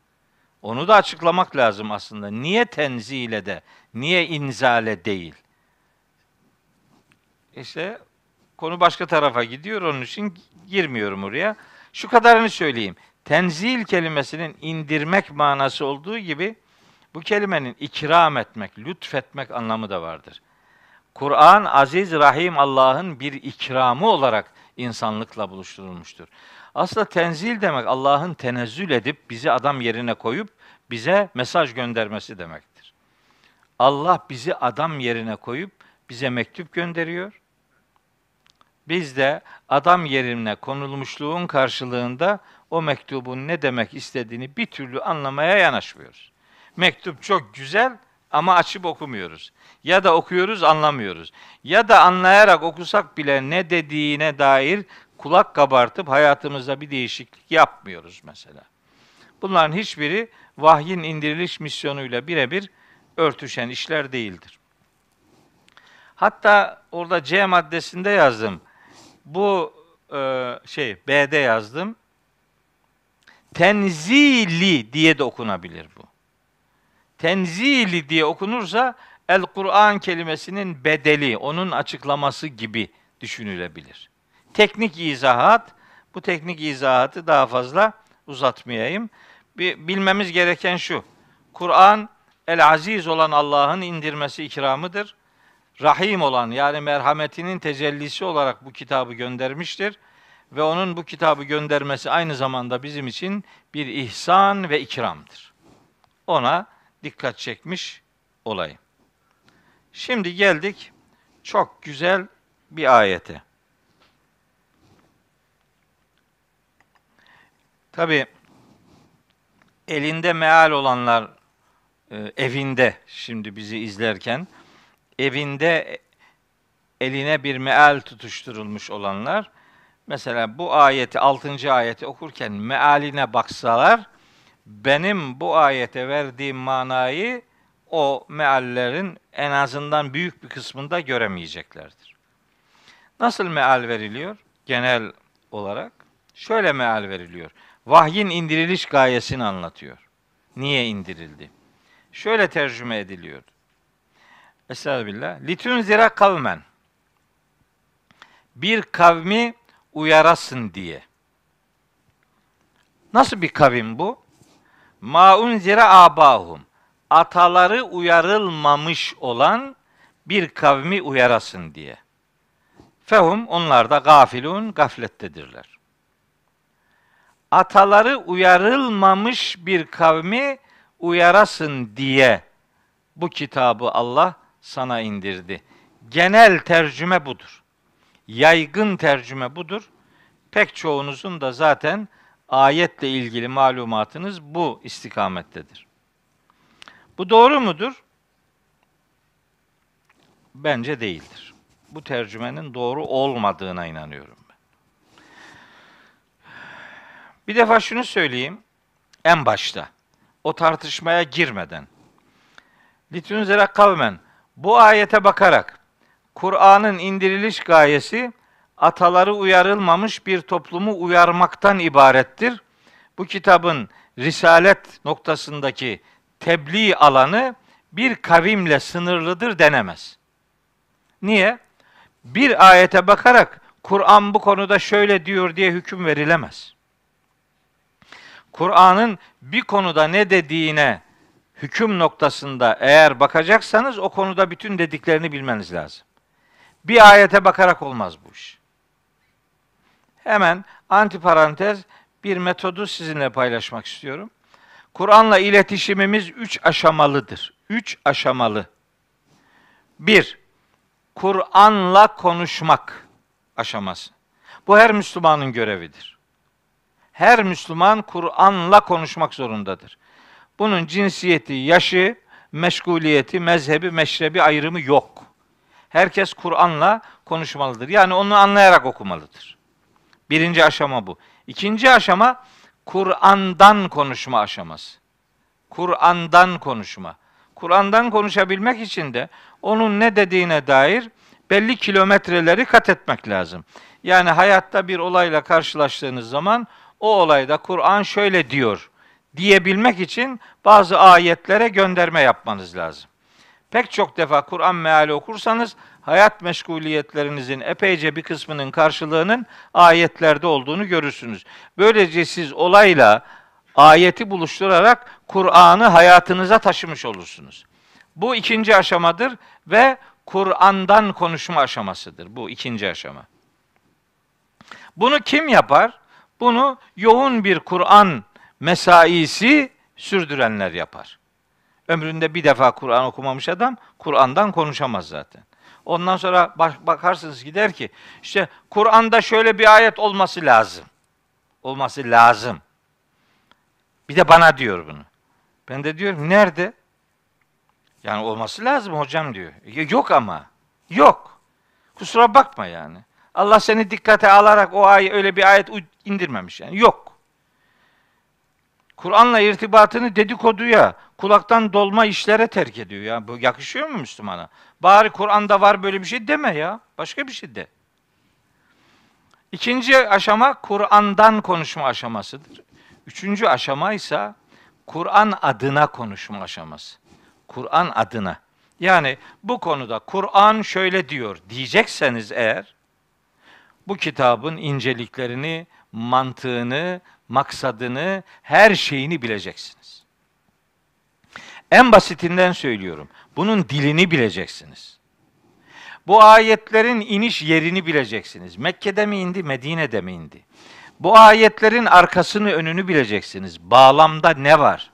Onu da açıklamak lazım aslında. Niye tenzile de, niye inzale değil? İşte konu başka tarafa gidiyor onun için girmiyorum oraya. Şu kadarını söyleyeyim. Tenzil kelimesinin indirmek manası olduğu gibi bu kelimenin ikram etmek, lütfetmek anlamı da vardır. Kur'an aziz rahim Allah'ın bir ikramı olarak insanlıkla buluşturulmuştur. Aslında tenzil demek Allah'ın tenezzül edip bizi adam yerine koyup bize mesaj göndermesi demektir. Allah bizi adam yerine koyup bize mektup gönderiyor. Biz de adam yerine konulmuşluğun karşılığında o mektubun ne demek istediğini bir türlü anlamaya yanaşmıyoruz. Mektup çok güzel ama açıp okumuyoruz. Ya da okuyoruz anlamıyoruz. Ya da anlayarak okusak bile ne dediğine dair kulak kabartıp hayatımızda bir değişiklik yapmıyoruz mesela. Bunların hiçbiri vahyin indiriliş misyonuyla birebir örtüşen işler değildir. Hatta orada C maddesinde yazdım. Bu e, şey B'de yazdım. Tenzili diye de okunabilir bu tenzili diye okunursa el Kur'an kelimesinin bedeli, onun açıklaması gibi düşünülebilir. Teknik izahat, bu teknik izahatı daha fazla uzatmayayım. Bir bilmemiz gereken şu. Kur'an el aziz olan Allah'ın indirmesi ikramıdır. Rahim olan yani merhametinin tecellisi olarak bu kitabı göndermiştir ve onun bu kitabı göndermesi aynı zamanda bizim için bir ihsan ve ikramdır. Ona dikkat çekmiş olayım. Şimdi geldik çok güzel bir ayete. Tabi elinde meal olanlar e, evinde şimdi bizi izlerken evinde eline bir meal tutuşturulmuş olanlar mesela bu ayeti 6. ayeti okurken mealine baksalar benim bu ayete verdiğim manayı o meallerin en azından büyük bir kısmında göremeyeceklerdir. Nasıl meal veriliyor? Genel olarak şöyle meal veriliyor. Vahyin indiriliş gayesini anlatıyor. Niye indirildi? Şöyle tercüme ediliyor. Estağfirullah. Litunzira kavmen. Bir kavmi uyarasın diye. Nasıl bir kavim bu? Maunzira abahum. Ataları uyarılmamış olan bir kavmi uyarasın diye. Fehum onlar da gafilun gaflettedirler. Ataları uyarılmamış bir kavmi uyarasın diye bu kitabı Allah sana indirdi. Genel tercüme budur. Yaygın tercüme budur. Pek çoğunuzun da zaten ayetle ilgili malumatınız bu istikamettedir. Bu doğru mudur? Bence değildir. Bu tercümenin doğru olmadığına inanıyorum ben. Bir defa şunu söyleyeyim en başta. O tartışmaya girmeden. Litunzera kavmen bu ayete bakarak Kur'an'ın indiriliş gayesi ataları uyarılmamış bir toplumu uyarmaktan ibarettir. Bu kitabın risalet noktasındaki tebliğ alanı bir kavimle sınırlıdır denemez. Niye? Bir ayete bakarak Kur'an bu konuda şöyle diyor diye hüküm verilemez. Kur'an'ın bir konuda ne dediğine hüküm noktasında eğer bakacaksanız o konuda bütün dediklerini bilmeniz lazım. Bir ayete bakarak olmaz bu iş. Hemen antiparantez bir metodu sizinle paylaşmak istiyorum. Kur'an'la iletişimimiz üç aşamalıdır. Üç aşamalı. Bir, Kur'an'la konuşmak aşaması. Bu her Müslümanın görevidir. Her Müslüman Kur'an'la konuşmak zorundadır. Bunun cinsiyeti, yaşı, meşguliyeti, mezhebi, meşrebi ayrımı yok. Herkes Kur'an'la konuşmalıdır. Yani onu anlayarak okumalıdır. Birinci aşama bu. İkinci aşama Kur'an'dan konuşma aşaması. Kur'an'dan konuşma. Kur'an'dan konuşabilmek için de onun ne dediğine dair belli kilometreleri kat etmek lazım. Yani hayatta bir olayla karşılaştığınız zaman o olayda Kur'an şöyle diyor diyebilmek için bazı ayetlere gönderme yapmanız lazım. Pek çok defa Kur'an meali okursanız hayat meşguliyetlerinizin epeyce bir kısmının karşılığının ayetlerde olduğunu görürsünüz. Böylece siz olayla ayeti buluşturarak Kur'an'ı hayatınıza taşımış olursunuz. Bu ikinci aşamadır ve Kur'an'dan konuşma aşamasıdır. Bu ikinci aşama. Bunu kim yapar? Bunu yoğun bir Kur'an mesaisi sürdürenler yapar. Ömründe bir defa Kur'an okumamış adam Kur'an'dan konuşamaz zaten. Ondan sonra bak, bakarsınız gider ki işte Kur'an'da şöyle bir ayet olması lazım. Olması lazım. Bir de bana diyor bunu. Ben de diyorum nerede? Yani olması lazım hocam diyor. Yok ama. Yok. Kusura bakma yani. Allah seni dikkate alarak o ay öyle bir ayet indirmemiş yani. Yok. Kur'an'la irtibatını dedikoduya, kulaktan dolma işlere terk ediyor ya. Bu yakışıyor mu Müslümana? Bari Kur'an'da var böyle bir şey deme ya. Başka bir şey de. İkinci aşama Kur'an'dan konuşma aşamasıdır. Üçüncü aşama ise Kur'an adına konuşma aşaması. Kur'an adına. Yani bu konuda Kur'an şöyle diyor diyecekseniz eğer bu kitabın inceliklerini, mantığını, maksadını, her şeyini bileceksiniz. En basitinden söylüyorum. Bunun dilini bileceksiniz. Bu ayetlerin iniş yerini bileceksiniz. Mekke'de mi indi, Medine'de mi indi? Bu ayetlerin arkasını önünü bileceksiniz. Bağlamda ne var?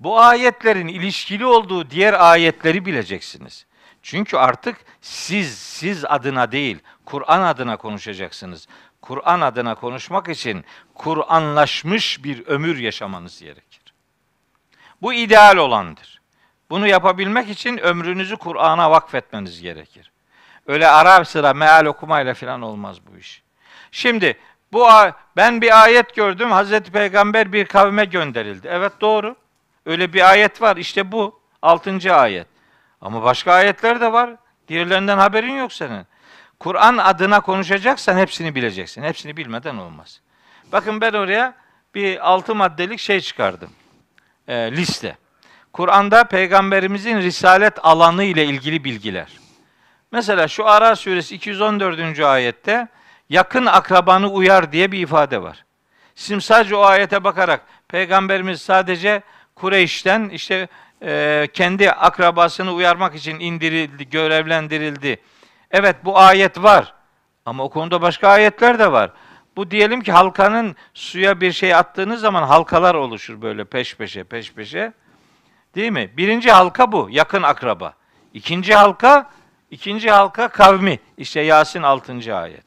Bu ayetlerin ilişkili olduğu diğer ayetleri bileceksiniz. Çünkü artık siz siz adına değil, Kur'an adına konuşacaksınız. Kur'an adına konuşmak için Kur'anlaşmış bir ömür yaşamanız gerekir. Bu ideal olandır. Bunu yapabilmek için ömrünüzü Kur'an'a vakfetmeniz gerekir. Öyle ara sıra meal okumayla falan olmaz bu iş. Şimdi bu ben bir ayet gördüm. Hazreti Peygamber bir kavme gönderildi. Evet doğru. Öyle bir ayet var. İşte bu. Altıncı ayet. Ama başka ayetler de var. Diğerlerinden haberin yok senin. Kur'an adına konuşacaksan hepsini bileceksin. Hepsini bilmeden olmaz. Bakın ben oraya bir altı maddelik şey çıkardım. E, liste. Kur'an'da peygamberimizin risalet alanı ile ilgili bilgiler. Mesela şu Ara suresi 214. ayette yakın akrabanı uyar diye bir ifade var. Şimdi sadece o ayete bakarak peygamberimiz sadece Kureyş'ten işte e, kendi akrabasını uyarmak için indirildi, görevlendirildi. Evet bu ayet var. Ama o konuda başka ayetler de var. Bu diyelim ki halkanın suya bir şey attığınız zaman halkalar oluşur böyle peş peşe peş peşe. Değil mi? Birinci halka bu, yakın akraba. İkinci halka, ikinci halka kavmi. İşte Yasin 6. ayet.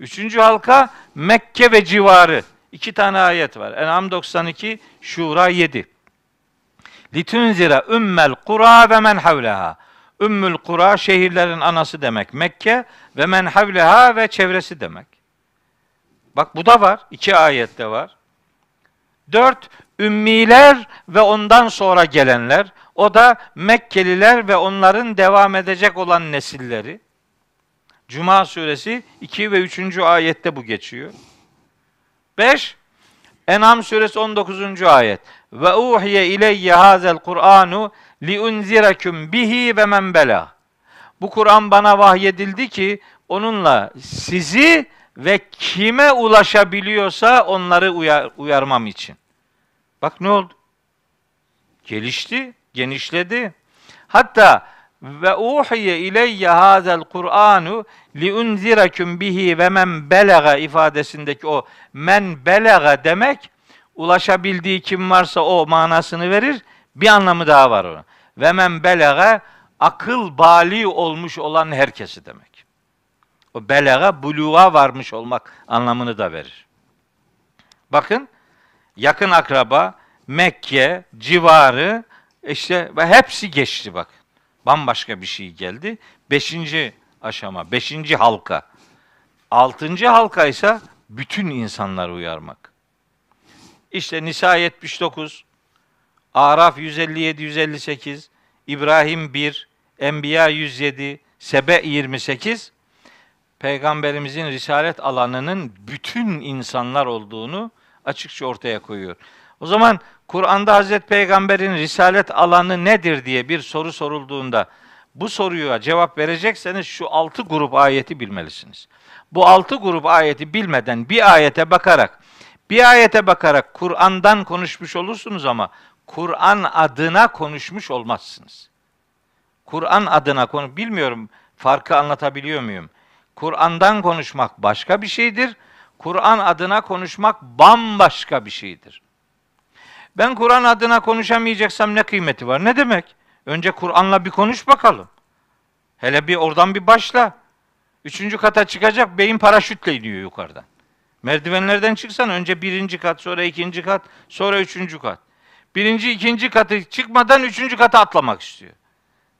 Üçüncü halka Mekke ve civarı. İki tane ayet var. En'am 92, Şura 7. Litunzira ümmel kura ve men havleha. Ümmül kura şehirlerin anası demek Mekke ve men havleha ve çevresi demek. Bak bu da var. iki ayette var. Dört, ümmiler ve ondan sonra gelenler. O da Mekkeliler ve onların devam edecek olan nesilleri. Cuma suresi 2 ve 3. ayette bu geçiyor. 5. En'am suresi 19. ayet. Ve uhiye ileyye hazel Kur'anu li unzirakum bihi ve men bela. Bu Kur'an bana vahyedildi ki onunla sizi ve kime ulaşabiliyorsa onları uyar, uyarmam için. Bak ne oldu? Gelişti, genişledi. Hatta ve uhiye ileyye hazel Kur'anu li unzirakum bihi ve men belaga ifadesindeki o men belaga demek ulaşabildiği kim varsa o manasını verir. Bir anlamı daha var onun. Ve men belaga akıl bali olmuş olan herkesi demek. O belaga buluğa varmış olmak anlamını da verir. Bakın yakın akraba, Mekke, civarı işte ve hepsi geçti bak. Bambaşka bir şey geldi. Beşinci aşama, beşinci halka. Altıncı halka ise bütün insanları uyarmak. İşte Nisa 79, Araf 157-158, İbrahim 1, Enbiya 107, Sebe 28, Peygamberimizin risalet alanının bütün insanlar olduğunu açıkça ortaya koyuyor. O zaman Kur'an'da Hazreti Peygamber'in risalet alanı nedir diye bir soru sorulduğunda bu soruya cevap verecekseniz şu altı grup ayeti bilmelisiniz. Bu altı grup ayeti bilmeden bir ayete bakarak bir ayete bakarak Kur'an'dan konuşmuş olursunuz ama Kur'an adına konuşmuş olmazsınız. Kur'an adına konu bilmiyorum farkı anlatabiliyor muyum? Kur'an'dan konuşmak başka bir şeydir. Kur'an adına konuşmak bambaşka bir şeydir. Ben Kur'an adına konuşamayacaksam ne kıymeti var? Ne demek? Önce Kur'an'la bir konuş bakalım. Hele bir oradan bir başla. Üçüncü kata çıkacak beyin paraşütle iniyor yukarıdan. Merdivenlerden çıksan önce birinci kat, sonra ikinci kat, sonra üçüncü kat. Birinci, ikinci katı çıkmadan üçüncü kata atlamak istiyor.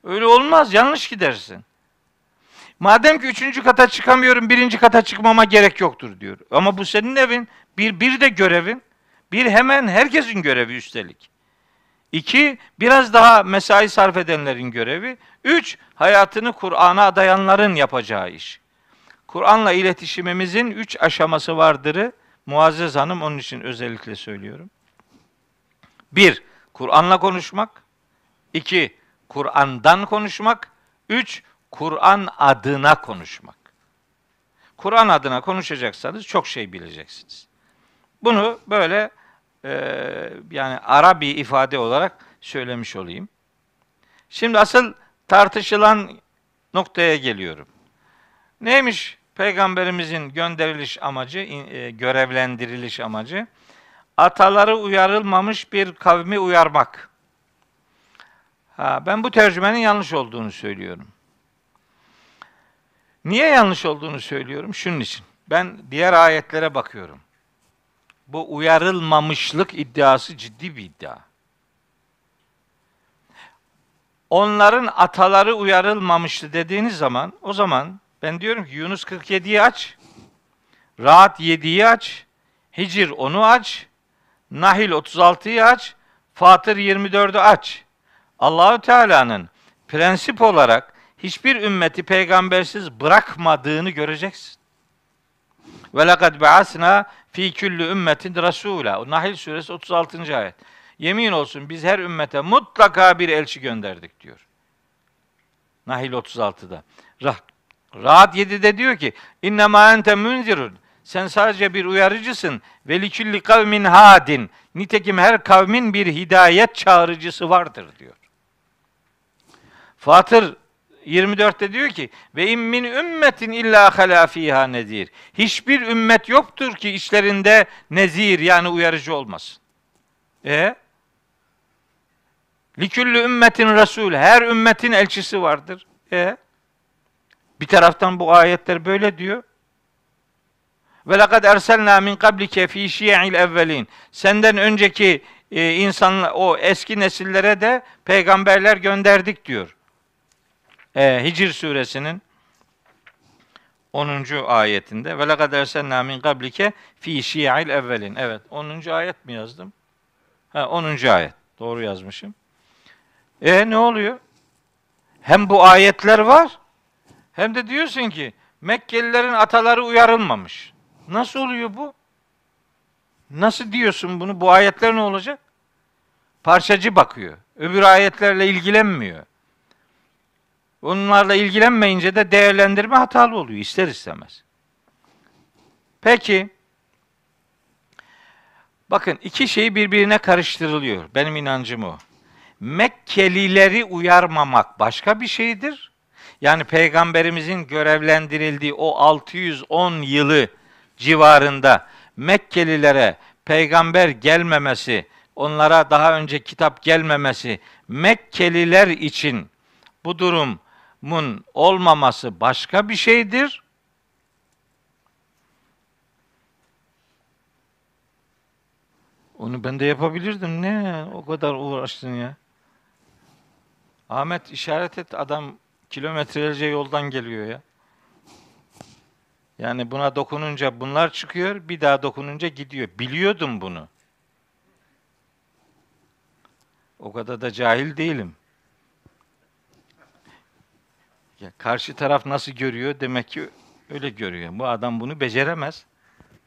Öyle olmaz, yanlış gidersin. Madem ki üçüncü kata çıkamıyorum, birinci kata çıkmama gerek yoktur diyor. Ama bu senin evin, bir, bir de görevin. Bir hemen herkesin görevi üstelik. İki, biraz daha mesai sarf edenlerin görevi. Üç, hayatını Kur'an'a adayanların yapacağı iş. Kur'an'la iletişimimizin üç aşaması vardırı Muazzez Hanım onun için özellikle söylüyorum. Bir, Kur'an'la konuşmak. İki, Kur'an'dan konuşmak. Üç, Kur'an adına konuşmak. Kur'an adına konuşacaksanız çok şey bileceksiniz. Bunu böyle e, yani ara bir ifade olarak söylemiş olayım. Şimdi asıl tartışılan noktaya geliyorum. Neymiş peygamberimizin gönderiliş amacı, e, görevlendiriliş amacı? Ataları uyarılmamış bir kavmi uyarmak. Ha, ben bu tercümenin yanlış olduğunu söylüyorum. Niye yanlış olduğunu söylüyorum? Şunun için. Ben diğer ayetlere bakıyorum. Bu uyarılmamışlık iddiası ciddi bir iddia. Onların ataları uyarılmamıştı dediğiniz zaman o zaman ben diyorum ki Yunus 47'yi aç. Rahat 7'yi aç. Hicr 10'u aç. Nahil 36'yı aç. Fatır 24'ü aç. Allahü Teala'nın prensip olarak hiçbir ümmeti peygambersiz bırakmadığını göreceksin. Ve lekad ba'asna fi kulli ümmetin rasula. Nahil suresi 36. ayet. Yemin olsun biz her ümmete mutlaka bir elçi gönderdik diyor. Nahil 36'da. Rah Rahat 7'de diyor ki innema ente munzirun. Sen sadece bir uyarıcısın. Ve likulli kavmin hadin. Nitekim her kavmin bir hidayet çağrıcısı vardır diyor. Fatır 24'te diyor ki ve in min ümmetin illa hala fiha. Hiçbir ümmet yoktur ki içlerinde nezir yani uyarıcı olmasın. E Liküllü ümmetin resul. Her ümmetin elçisi vardır. E bir taraftan bu ayetler böyle diyor. Ve lekad erselna min kablike fi şi'il evvelin. Senden önceki e, insanlar o eski nesillere de peygamberler gönderdik diyor. E, Hicr suresinin 10. ayetinde ve lekad erselna min kablike fi şi'il evvelin. Evet 10. ayet mi yazdım? Ha 10. ayet. Doğru yazmışım. E ne oluyor? Hem bu ayetler var hem de diyorsun ki Mekkelilerin ataları uyarılmamış. Nasıl oluyor bu? Nasıl diyorsun bunu? Bu ayetler ne olacak? Parçacı bakıyor. Öbür ayetlerle ilgilenmiyor. Onlarla ilgilenmeyince de değerlendirme hatalı oluyor ister istemez. Peki bakın iki şey birbirine karıştırılıyor. Benim inancım o. Mekkelileri uyarmamak başka bir şeydir. Yani peygamberimizin görevlendirildiği o 610 yılı civarında Mekkelilere peygamber gelmemesi, onlara daha önce kitap gelmemesi, Mekkeliler için bu durumun olmaması başka bir şeydir. Onu ben de yapabilirdim. Ne o kadar uğraştın ya? Ahmet işaret et adam kilometrelerce yoldan geliyor ya. Yani buna dokununca bunlar çıkıyor, bir daha dokununca gidiyor. Biliyordum bunu. O kadar da cahil değilim. Ya karşı taraf nasıl görüyor? Demek ki öyle görüyor. Bu adam bunu beceremez.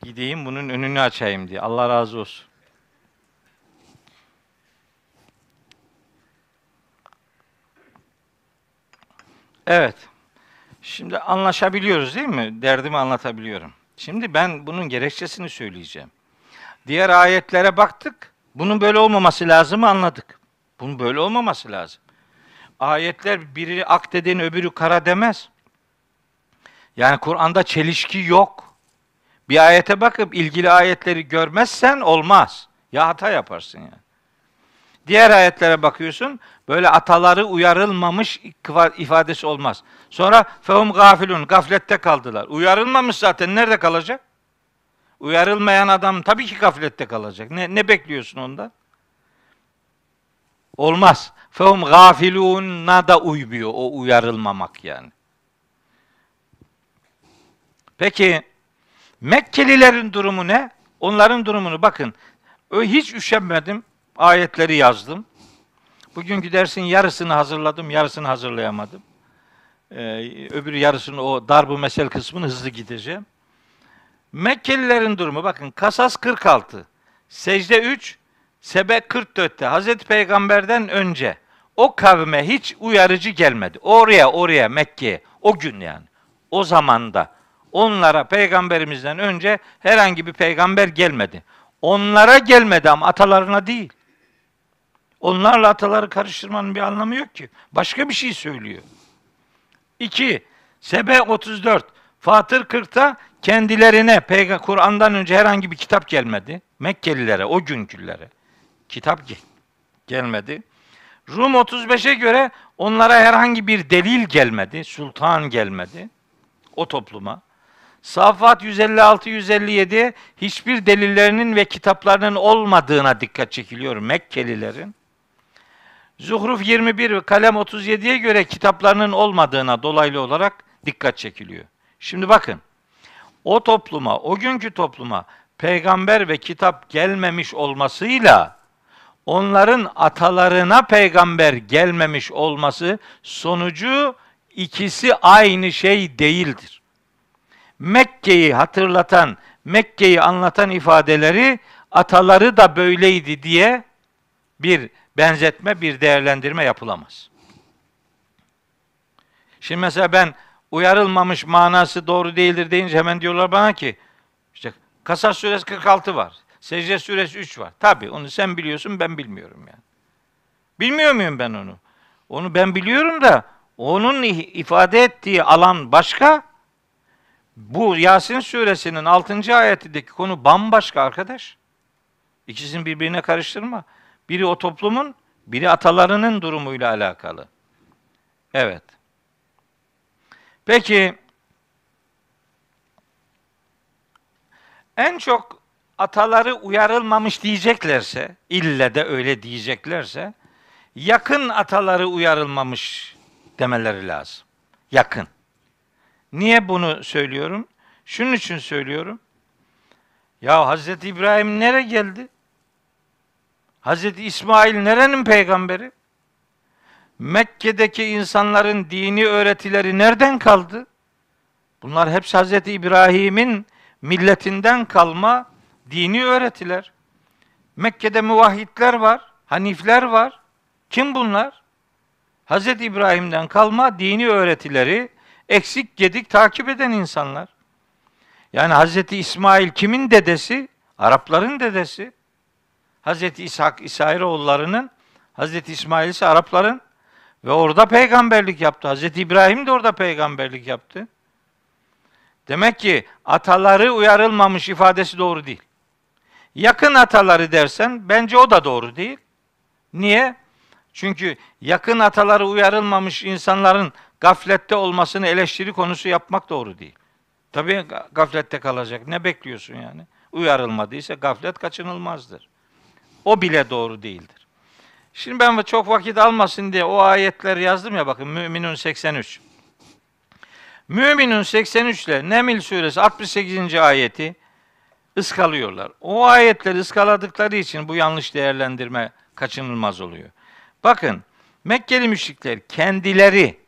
Gideyim bunun önünü açayım diye. Allah razı olsun. Evet. Şimdi anlaşabiliyoruz değil mi? Derdimi anlatabiliyorum. Şimdi ben bunun gerekçesini söyleyeceğim. Diğer ayetlere baktık. Bunun böyle olmaması lazım anladık. Bunun böyle olmaması lazım. Ayetler biri ak dediğin öbürü kara demez. Yani Kur'an'da çelişki yok. Bir ayete bakıp ilgili ayetleri görmezsen olmaz. Ya hata yaparsın yani. Diğer ayetlere bakıyorsun. Böyle ataları uyarılmamış ifadesi olmaz. Sonra fehum gafilun gaflette kaldılar. Uyarılmamış zaten nerede kalacak? Uyarılmayan adam tabii ki gaflette kalacak. Ne, ne bekliyorsun ondan? Olmaz. Fehum gafilun'a da uymuyor o uyarılmamak yani. Peki Mekkelilerin durumu ne? Onların durumunu bakın. Hiç üşenmedim. Ayetleri yazdım. Bugünkü dersin yarısını hazırladım, yarısını hazırlayamadım. Ee, öbür yarısını o darbu mesel kısmını hızlı gideceğim. Mekkelilerin durumu bakın Kasas 46, Secde 3, Sebe 44'te Hazreti Peygamber'den önce o kavme hiç uyarıcı gelmedi. Oraya oraya Mekke'ye o gün yani o zamanda onlara peygamberimizden önce herhangi bir peygamber gelmedi. onlara gelmedi ama atalarına değil. Onlarla ataları karıştırmanın bir anlamı yok ki. Başka bir şey söylüyor. 2. Sebe 34. Fatır 40'ta kendilerine Kur'an'dan önce herhangi bir kitap gelmedi. Mekkelilere, o günkülere. Kitap gel- gelmedi. Rum 35'e göre onlara herhangi bir delil gelmedi. Sultan gelmedi. O topluma. Safat 156-157 hiçbir delillerinin ve kitaplarının olmadığına dikkat çekiliyor Mekkelilerin. Zuhruf 21 ve Kalem 37'ye göre kitaplarının olmadığına dolaylı olarak dikkat çekiliyor. Şimdi bakın. O topluma, o günkü topluma peygamber ve kitap gelmemiş olmasıyla onların atalarına peygamber gelmemiş olması sonucu ikisi aynı şey değildir. Mekke'yi hatırlatan, Mekke'yi anlatan ifadeleri ataları da böyleydi diye bir benzetme, bir değerlendirme yapılamaz. Şimdi mesela ben uyarılmamış manası doğru değildir deyince hemen diyorlar bana ki işte Kasas suresi 46 var. Secde suresi 3 var. Tabi onu sen biliyorsun ben bilmiyorum yani. Bilmiyor muyum ben onu? Onu ben biliyorum da onun ifade ettiği alan başka. Bu Yasin suresinin 6. ayetindeki konu bambaşka arkadaş. İkisini birbirine karıştırma. Biri o toplumun, biri atalarının durumuyla alakalı. Evet. Peki en çok ataları uyarılmamış diyeceklerse, ille de öyle diyeceklerse, yakın ataları uyarılmamış demeleri lazım. Yakın. Niye bunu söylüyorum? Şunun için söylüyorum. Ya Hazreti İbrahim nereye geldi? Hazreti İsmail nerenin peygamberi? Mekke'deki insanların dini öğretileri nereden kaldı? Bunlar hepsi Hazreti İbrahim'in milletinden kalma dini öğretiler. Mekke'de muvahhidler var, hanifler var. Kim bunlar? Hazreti İbrahim'den kalma dini öğretileri eksik gedik takip eden insanlar. Yani Hazreti İsmail kimin dedesi? Arapların dedesi. Hazreti İshak, İsrailoğullarının, Hazreti İsmail ise Arapların ve orada peygamberlik yaptı. Hazreti İbrahim de orada peygamberlik yaptı. Demek ki ataları uyarılmamış ifadesi doğru değil. Yakın ataları dersen bence o da doğru değil. Niye? Çünkü yakın ataları uyarılmamış insanların gaflette olmasını eleştiri konusu yapmak doğru değil. Tabii gaflette kalacak. Ne bekliyorsun yani? Uyarılmadıysa gaflet kaçınılmazdır. O bile doğru değildir. Şimdi ben çok vakit almasın diye o ayetleri yazdım ya bakın Müminun 83. Müminun 83 ile Nemil suresi 68. ayeti ıskalıyorlar. O ayetleri ıskaladıkları için bu yanlış değerlendirme kaçınılmaz oluyor. Bakın Mekkeli müşrikler kendileri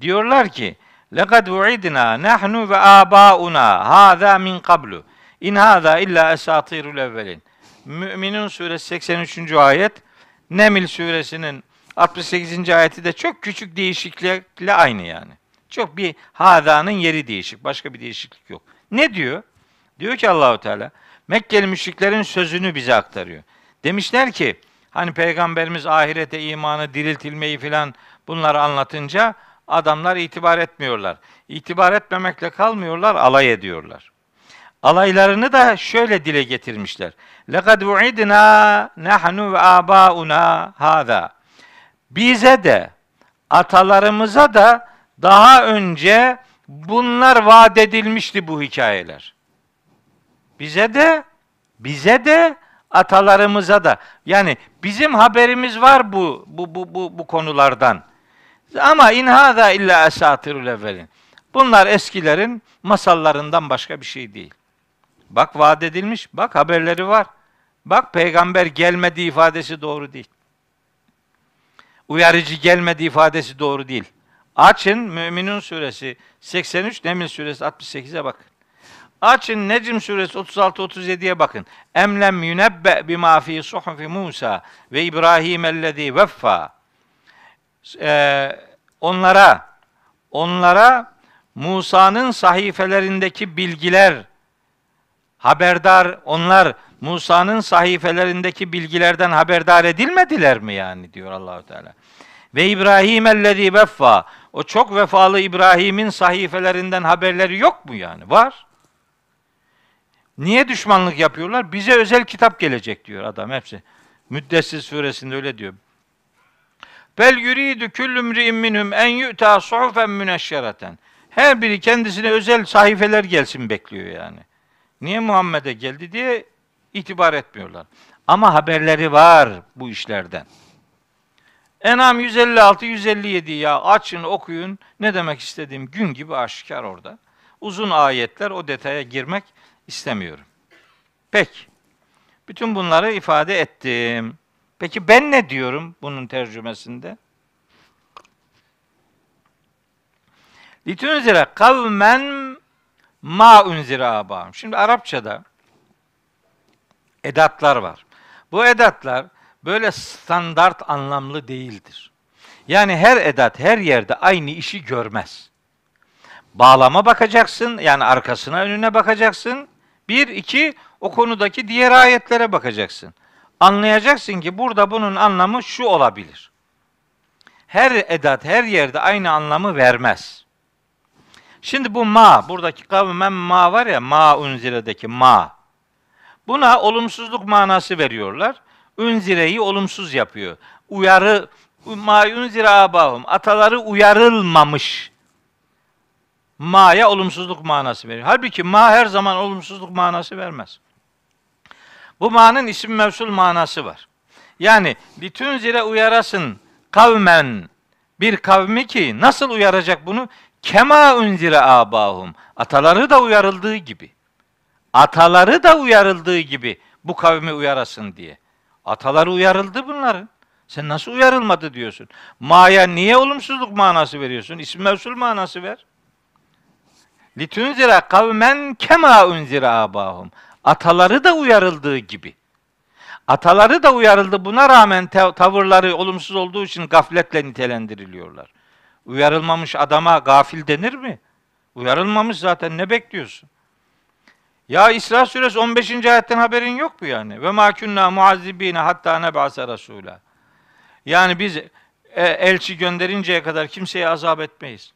diyorlar ki لَقَدْ وُعِدْنَا نَحْنُ وَآبَاؤُنَا هَذَا مِنْ قَبْلُ اِنْ هَذَا اِلَّا اَسَاطِيرُ الْاَوَّلِينَ Müminun suresi 83. ayet Nemil suresinin 68. ayeti de çok küçük değişiklikle aynı yani. Çok bir hadanın yeri değişik. Başka bir değişiklik yok. Ne diyor? Diyor ki Allahu Teala Mekkeli müşriklerin sözünü bize aktarıyor. Demişler ki hani peygamberimiz ahirete imanı, diriltilmeyi filan bunları anlatınca adamlar itibar etmiyorlar. İtibar etmemekle kalmıyorlar, alay ediyorlar Alaylarını da şöyle dile getirmişler. لَقَدْ وُعِدْنَا نَحْنُ وَآبَاؤُنَا هَذَا Bize de, atalarımıza da daha önce bunlar vaat edilmişti bu hikayeler. Bize de, bize de, atalarımıza da. Yani bizim haberimiz var bu bu bu bu, bu konulardan. Ama in hada illa esatirul evvelin. Bunlar eskilerin masallarından başka bir şey değil. Bak vaat edilmiş, bak haberleri var. Bak peygamber gelmedi ifadesi doğru değil. Uyarıcı gelmedi ifadesi doğru değil. Açın Müminun suresi 83, Neml suresi 68'e bakın. Açın Necm suresi 36-37'ye bakın. Emlem yunebbe bima fi suhufi Musa ve İbrahim ellezî veffa. Ee, onlara onlara Musa'nın sahifelerindeki bilgiler haberdar onlar Musa'nın sahifelerindeki bilgilerden haberdar edilmediler mi yani diyor Allahu Teala. Ve İbrahim ellezî veffa. O çok vefalı İbrahim'in sahifelerinden haberleri yok mu yani? Var. Niye düşmanlık yapıyorlar? Bize özel kitap gelecek diyor adam hepsi. Müddessir suresinde öyle diyor. Bel yuridu küllü mri'in minhum en yu'ta suhufen müneşşereten. Her biri kendisine özel sahifeler gelsin bekliyor yani. Niye Muhammed'e geldi diye itibar etmiyorlar. Ama haberleri var bu işlerden. Enam 156 157 ya açın okuyun. Ne demek istediğim gün gibi aşikar orada. Uzun ayetler o detaya girmek istemiyorum. Peki. Bütün bunları ifade ettim. Peki ben ne diyorum bunun tercümesinde? Litunzire kavmen ma unzire abam. Şimdi Arapçada edatlar var. Bu edatlar böyle standart anlamlı değildir. Yani her edat her yerde aynı işi görmez. Bağlama bakacaksın, yani arkasına önüne bakacaksın. Bir, iki, o konudaki diğer ayetlere bakacaksın. Anlayacaksın ki burada bunun anlamı şu olabilir. Her edat her yerde aynı anlamı vermez. Şimdi bu ma, buradaki kavmen ma var ya, ma unzire'deki ma. Buna olumsuzluk manası veriyorlar. Unzire'yi olumsuz yapıyor. Uyarı, ma unzire abahum, ataları uyarılmamış. Ma'ya olumsuzluk manası veriyor. Halbuki ma her zaman olumsuzluk manası vermez. Bu ma'nın isim mevsul manası var. Yani bütün zire uyarasın kavmen bir kavmi ki nasıl uyaracak bunu? Kema unzire abahum. Ataları da uyarıldığı gibi. Ataları da uyarıldığı gibi bu kavmi uyarasın diye. Ataları uyarıldı bunların. Sen nasıl uyarılmadı diyorsun? Ma'ya niye olumsuzluk manası veriyorsun? İsim mevsul manası ver. Litunzira kavmen kema unzira abahum. Ataları da uyarıldığı gibi. Ataları da uyarıldı. Buna rağmen tavırları olumsuz olduğu için gafletle nitelendiriliyorlar. Uyarılmamış adama gafil denir mi? Uyarılmamış zaten ne bekliyorsun? Ya İsra suresi 15. ayetten haberin yok mu yani? Ve ma kunna muazzibine hatta neb'ase rasula. Yani biz e, elçi gönderinceye kadar kimseye azap etmeyiz.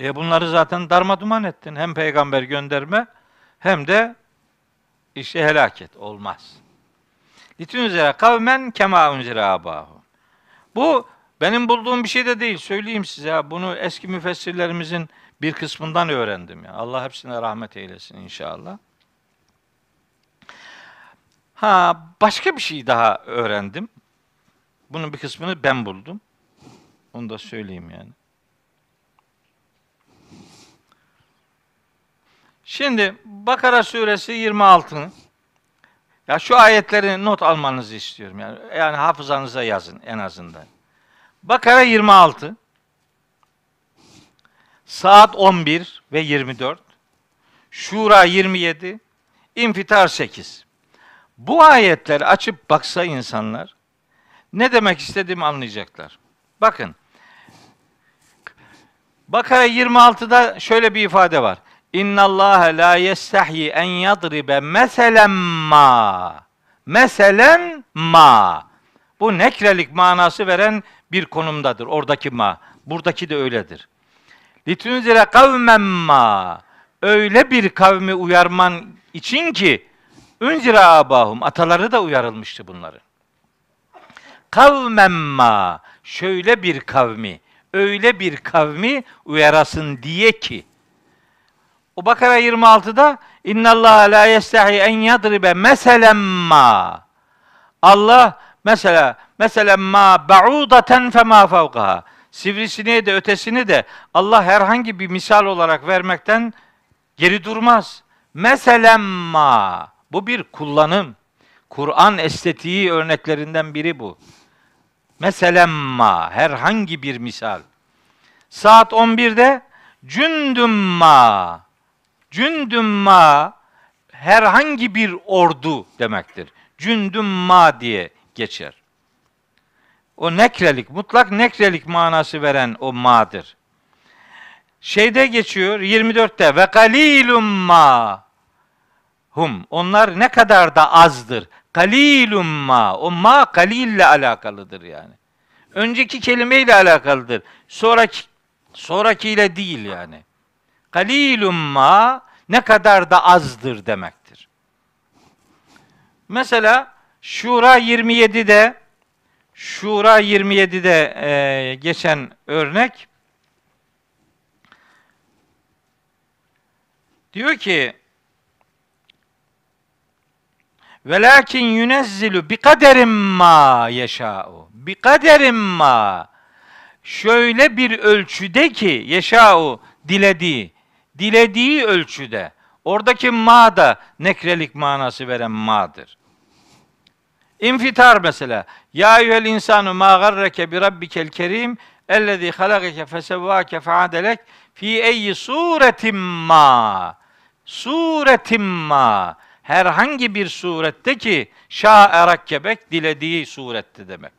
E bunları zaten darma duman ettin. Hem peygamber gönderme hem de işte helaket olmaz. Litunzira kavmen kema unzira abahu. Bu benim bulduğum bir şey de değil. Söyleyeyim size. Bunu eski müfessirlerimizin bir kısmından öğrendim. Yani. Allah hepsine rahmet eylesin inşallah. Ha başka bir şey daha öğrendim. Bunun bir kısmını ben buldum. Onu da söyleyeyim yani. Şimdi Bakara suresi 26. Ya şu ayetleri not almanızı istiyorum yani. Yani hafızanıza yazın en azından. Bakara 26. Saat 11 ve 24. Şura 27. İnfitar 8. Bu ayetleri açıp baksa insanlar ne demek istediğimi anlayacaklar. Bakın. Bakara 26'da şöyle bir ifade var. İnna Allah la yestahyi en yadribe meselen ma. Meselen ma. Bu nekrelik manası veren bir konumdadır. Oradaki ma. Buradaki de öyledir. Litunzire kavmen ma. Öyle bir kavmi uyarman için ki Ünzire abahum. Ataları da uyarılmıştı bunları. Kavmen ma. Şöyle bir kavmi. Öyle bir kavmi uyarasın diye ki o Bakara 26'da İnna Allah la yestahi en yadribe meselen ma. Allah mesela mesela ma ba'udaten fe ma fevkaha. Sivrisineği de ötesini de Allah herhangi bir misal olarak vermekten geri durmaz. Meselen ma. Bu bir kullanım. Kur'an estetiği örneklerinden biri bu. Meselen ma. Herhangi bir misal. Saat 11'de cündüm ma. Cündüm ma herhangi bir ordu demektir. Cündüm ma diye geçer. O nekrelik, mutlak nekrelik manası veren o ma'dır. Şeyde geçiyor 24'te ve galilum ma. hum. Onlar ne kadar da azdır. Kalilum ma. O ma kalille alakalıdır yani. Önceki kelimeyle alakalıdır. Sonraki sonrakiyle değil yani. Kalilum ma ne kadar da azdır demektir. Mesela Şura 27'de Şura 27'de e, geçen örnek diyor ki Velakin yunezzilu bi kaderim ma yeşâ'u. Bi kaderim ma. Şöyle bir ölçüde ki yeşâ'u dilediği. Dilediği ölçüde. Oradaki ma da nekrelik manası veren ma'dır. İnfitar mesela. Ya eyyuhel insanu ma garreke bi rabbikel kerim ellezî halakeke fesevvâke feadelek fi eyyi suretin ma. Suretin ma. Herhangi bir surette ki şa erakkebek dilediği surette demek.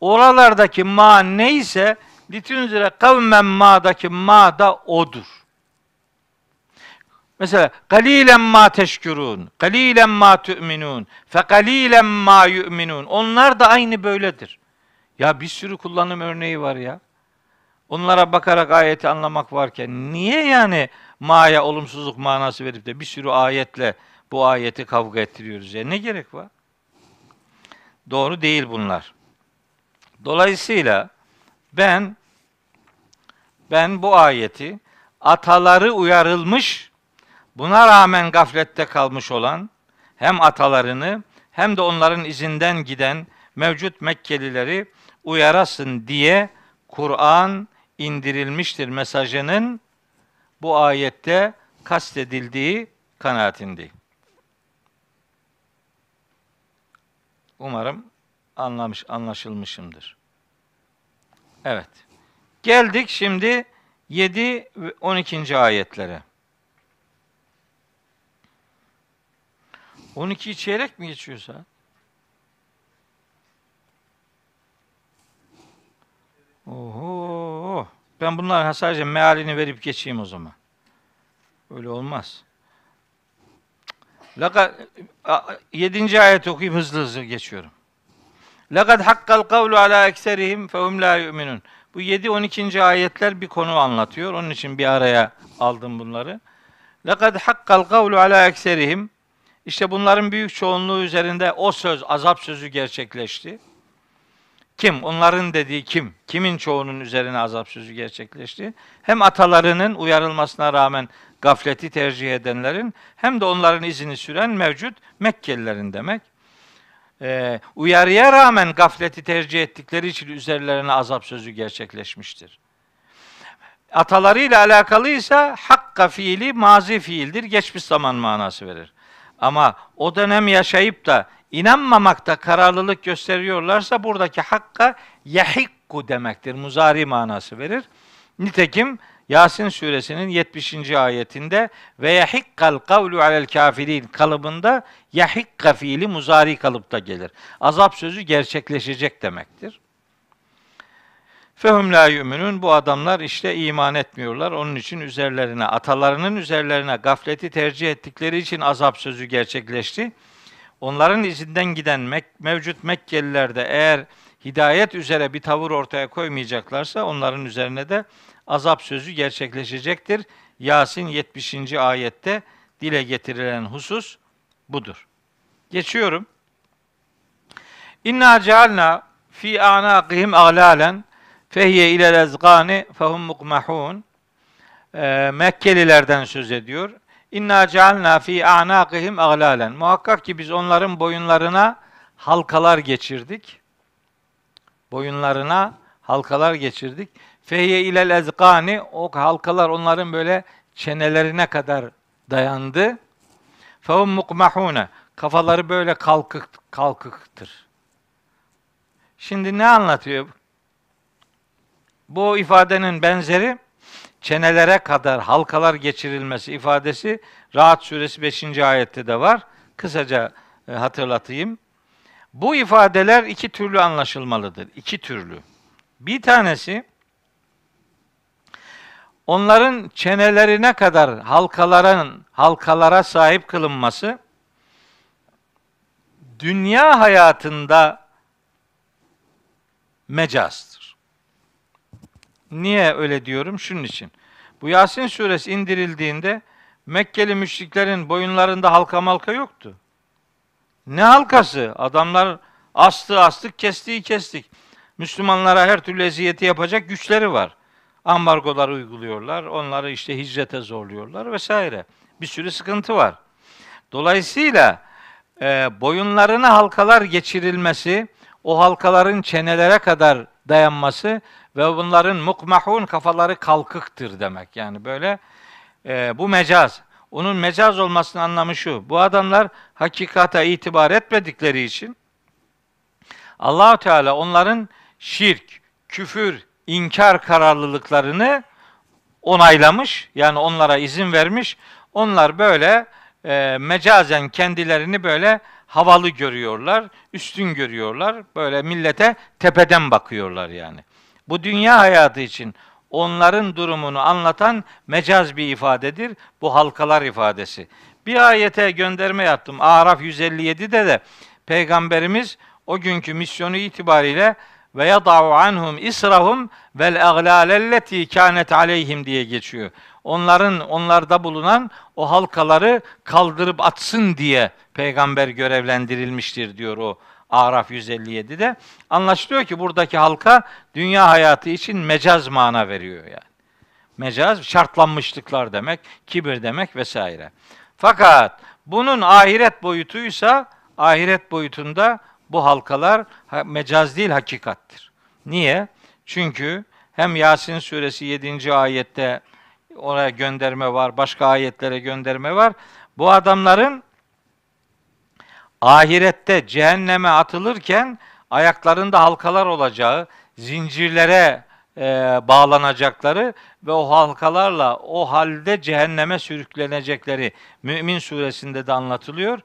Oralardaki ma neyse litünzire kavmen ma'daki ma da odur. Mesela galilen ma teşkurun, galilen ma tu'minun, fe galilen ma yu'minun. Onlar da aynı böyledir. Ya bir sürü kullanım örneği var ya. Onlara bakarak ayeti anlamak varken niye yani ma'ya olumsuzluk manası verip de bir sürü ayetle bu ayeti kavga ettiriyoruz ya? Ne gerek var? Doğru değil bunlar. Dolayısıyla ben ben bu ayeti ataları uyarılmış Buna rağmen gaflette kalmış olan hem atalarını hem de onların izinden giden mevcut Mekkelileri uyarasın diye Kur'an indirilmiştir mesajının bu ayette kastedildiği kanaatindeyim. Umarım anlamış anlaşılmışımdır. Evet. Geldik şimdi 7 ve 12. ayetlere. 12 çeyrek mi geçiyor saat? Oho. Ben bunların sadece mealini verip geçeyim o zaman. Öyle olmaz. Laka, 7. ayet okuyup hızlı hızlı geçiyorum. Lekad hakkal kavlu ala ekserihim fehum la yu'minun. Bu 7 12. ayetler bir konu anlatıyor. Onun için bir araya aldım bunları. Lekad hakkal kavlu ala ekserihim işte bunların büyük çoğunluğu üzerinde o söz, azap sözü gerçekleşti. Kim? Onların dediği kim? Kimin çoğunun üzerine azap sözü gerçekleşti? Hem atalarının uyarılmasına rağmen gafleti tercih edenlerin hem de onların izini süren mevcut Mekkelilerin demek. Ee, uyarıya rağmen gafleti tercih ettikleri için üzerlerine azap sözü gerçekleşmiştir. Atalarıyla alakalıysa hakka fiili mazi fiildir. Geçmiş zaman manası verir. Ama o dönem yaşayıp da inanmamakta kararlılık gösteriyorlarsa buradaki hakka yahikku demektir. Muzari manası verir. Nitekim Yasin suresinin 70. ayetinde ve yahikkal kavlu alel kafirin kalıbında yahikka fiili muzari kalıpta gelir. Azap sözü gerçekleşecek demektir. Fehum la yu'minun bu adamlar işte iman etmiyorlar. Onun için üzerlerine, atalarının üzerlerine gafleti tercih ettikleri için azap sözü gerçekleşti. Onların izinden giden Mek mevcut Mekkeliler de eğer hidayet üzere bir tavır ortaya koymayacaklarsa onların üzerine de azap sözü gerçekleşecektir. Yasin 70. ayette dile getirilen husus budur. Geçiyorum. İnna cealna fi anaqihim ağlalen Fehiye ile ezgani fehum mukmahun. Ee, Mekkelilerden söz ediyor. İnna cealna fi a'naqihim aglalen. Muhakkak ki biz onların boyunlarına halkalar geçirdik. Boyunlarına halkalar geçirdik. Fehiye ile ezgani o halkalar onların böyle çenelerine kadar dayandı. Fehum mukmahune. Kafaları böyle kalkık kalkıktır. Şimdi ne anlatıyor? Bu ifadenin benzeri çenelere kadar halkalar geçirilmesi ifadesi Rahat suresi 5. ayette de var. Kısaca e, hatırlatayım. Bu ifadeler iki türlü anlaşılmalıdır. İki türlü. Bir tanesi onların çenelerine kadar halkaların halkalara sahip kılınması dünya hayatında mecazdır. Niye öyle diyorum? Şunun için. Bu Yasin suresi indirildiğinde Mekkeli müşriklerin boyunlarında halka malka yoktu. Ne halkası? Adamlar astı astık, kestiği kestik. Müslümanlara her türlü eziyeti yapacak güçleri var. Ambargolar uyguluyorlar, onları işte hicrete zorluyorlar vesaire. Bir sürü sıkıntı var. Dolayısıyla e, boyunlarına halkalar geçirilmesi, o halkaların çenelere kadar dayanması ve bunların mukmahun kafaları kalkıktır demek. Yani böyle e, bu mecaz. Onun mecaz olmasının anlamı şu. Bu adamlar hakikata itibar etmedikleri için Allahu Teala onların şirk, küfür, inkar kararlılıklarını onaylamış. Yani onlara izin vermiş. Onlar böyle e, mecazen kendilerini böyle havalı görüyorlar, üstün görüyorlar. Böyle millete tepeden bakıyorlar yani. Bu dünya hayatı için onların durumunu anlatan mecaz bir ifadedir. Bu halkalar ifadesi. Bir ayete gönderme yaptım. Araf 157'de de Peygamberimiz o günkü misyonu itibariyle ve yada'u anhum israhum vel aglalelleti kanet aleyhim diye geçiyor. Onların onlarda bulunan o halkaları kaldırıp atsın diye peygamber görevlendirilmiştir diyor o Araf 157'de. Anlaşılıyor ki buradaki halka dünya hayatı için mecaz mana veriyor yani. Mecaz şartlanmışlıklar demek, kibir demek vesaire. Fakat bunun ahiret boyutuysa ahiret boyutunda bu halkalar mecaz değil hakikattir. Niye? Çünkü hem Yasin suresi 7. ayette oraya gönderme var, başka ayetlere gönderme var. Bu adamların ahirette cehenneme atılırken ayaklarında halkalar olacağı, zincirlere e, bağlanacakları ve o halkalarla o halde cehenneme sürüklenecekleri Mümin suresinde de anlatılıyor.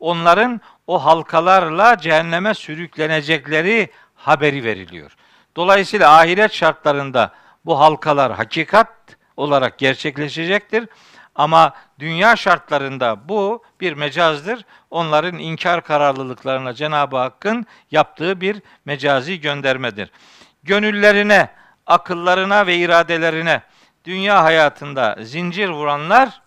Onların o halkalarla cehenneme sürüklenecekleri haberi veriliyor. Dolayısıyla ahiret şartlarında bu halkalar hakikat olarak gerçekleşecektir. Ama dünya şartlarında bu bir mecazdır. Onların inkar kararlılıklarına Cenab-ı Hakk'ın yaptığı bir mecazi göndermedir. Gönüllerine, akıllarına ve iradelerine dünya hayatında zincir vuranlar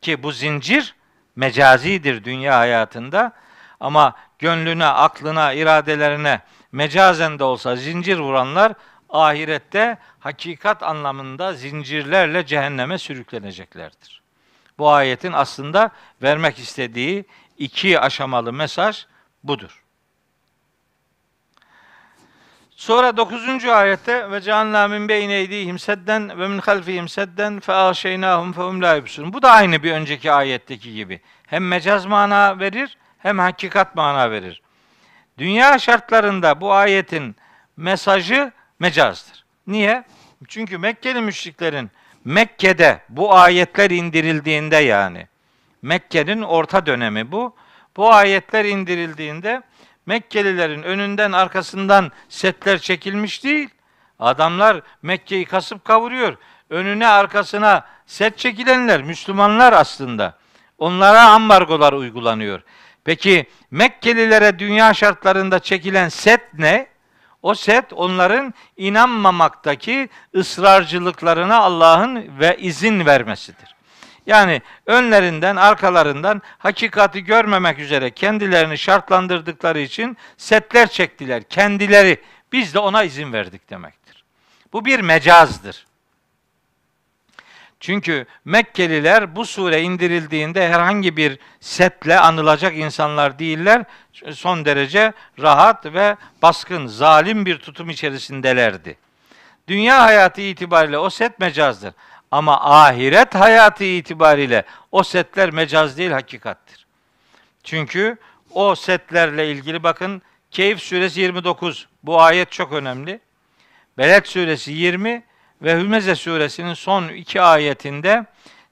ki bu zincir mecazidir dünya hayatında ama gönlüne, aklına, iradelerine mecazen de olsa zincir vuranlar ahirette hakikat anlamında zincirlerle cehenneme sürükleneceklerdir. Bu ayetin aslında vermek istediği iki aşamalı mesaj budur. Sonra 9. ayette ve cealna min beyne eydihim sedden ve min halfihim sedden fe ahşeynahum fe hum la Bu da aynı bir önceki ayetteki gibi. Hem mecaz mana verir hem hakikat mana verir. Dünya şartlarında bu ayetin mesajı mecazdır. Niye? Çünkü Mekkeli müşriklerin Mekke'de bu ayetler indirildiğinde yani Mekke'nin orta dönemi bu. Bu ayetler indirildiğinde Mekkelilerin önünden arkasından setler çekilmiş değil. Adamlar Mekke'yi kasıp kavuruyor. Önüne arkasına set çekilenler Müslümanlar aslında. Onlara ambargolar uygulanıyor. Peki Mekkelilere dünya şartlarında çekilen set ne? O set onların inanmamaktaki ısrarcılıklarına Allah'ın ve izin vermesidir. Yani önlerinden, arkalarından hakikati görmemek üzere kendilerini şartlandırdıkları için setler çektiler. Kendileri biz de ona izin verdik demektir. Bu bir mecazdır. Çünkü Mekkeliler bu sure indirildiğinde herhangi bir setle anılacak insanlar değiller. Son derece rahat ve baskın, zalim bir tutum içerisindelerdi. Dünya hayatı itibariyle o set mecazdır. Ama ahiret hayatı itibariyle o setler mecaz değil hakikattir. Çünkü o setlerle ilgili bakın Keyif suresi 29 bu ayet çok önemli. Beled suresi 20 ve Hümeze suresinin son iki ayetinde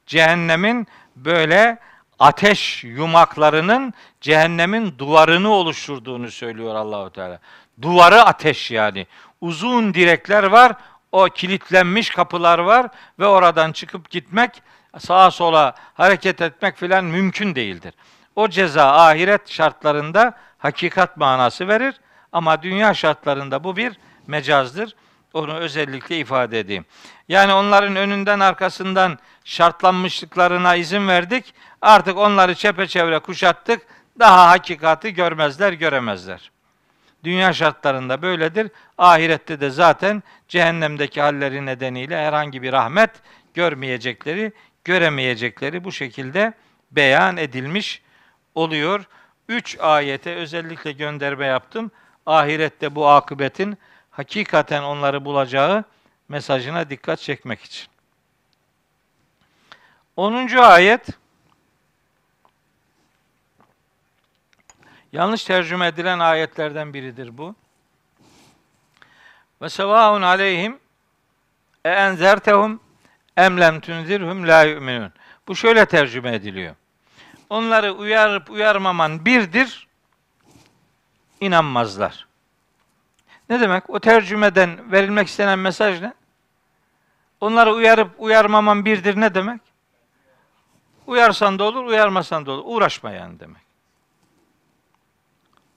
cehennemin böyle ateş yumaklarının cehennemin duvarını oluşturduğunu söylüyor Allahu Teala. Duvarı ateş yani. Uzun direkler var. O kilitlenmiş kapılar var ve oradan çıkıp gitmek, sağa sola hareket etmek filan mümkün değildir. O ceza ahiret şartlarında hakikat manası verir ama dünya şartlarında bu bir mecazdır. Onu özellikle ifade edeyim. Yani onların önünden arkasından şartlanmışlıklarına izin verdik. Artık onları çepeçevre kuşattık. Daha hakikati görmezler, göremezler. Dünya şartlarında böyledir. Ahirette de zaten cehennemdeki halleri nedeniyle herhangi bir rahmet görmeyecekleri, göremeyecekleri bu şekilde beyan edilmiş oluyor. Üç ayete özellikle gönderme yaptım. Ahirette bu akıbetin hakikaten onları bulacağı mesajına dikkat çekmek için. 10. ayet yanlış tercüme edilen ayetlerden biridir bu. Ve sevaun aleyhim e enzertehum em lem tunzirhum la yu'minun. Bu şöyle tercüme ediliyor. Onları uyarıp uyarmaman birdir, inanmazlar. Ne demek? O tercümeden verilmek istenen mesaj ne? Onları uyarıp uyarmaman birdir ne demek? Uyarsan da olur, uyarmasan da olur. Uğraşma yani demek.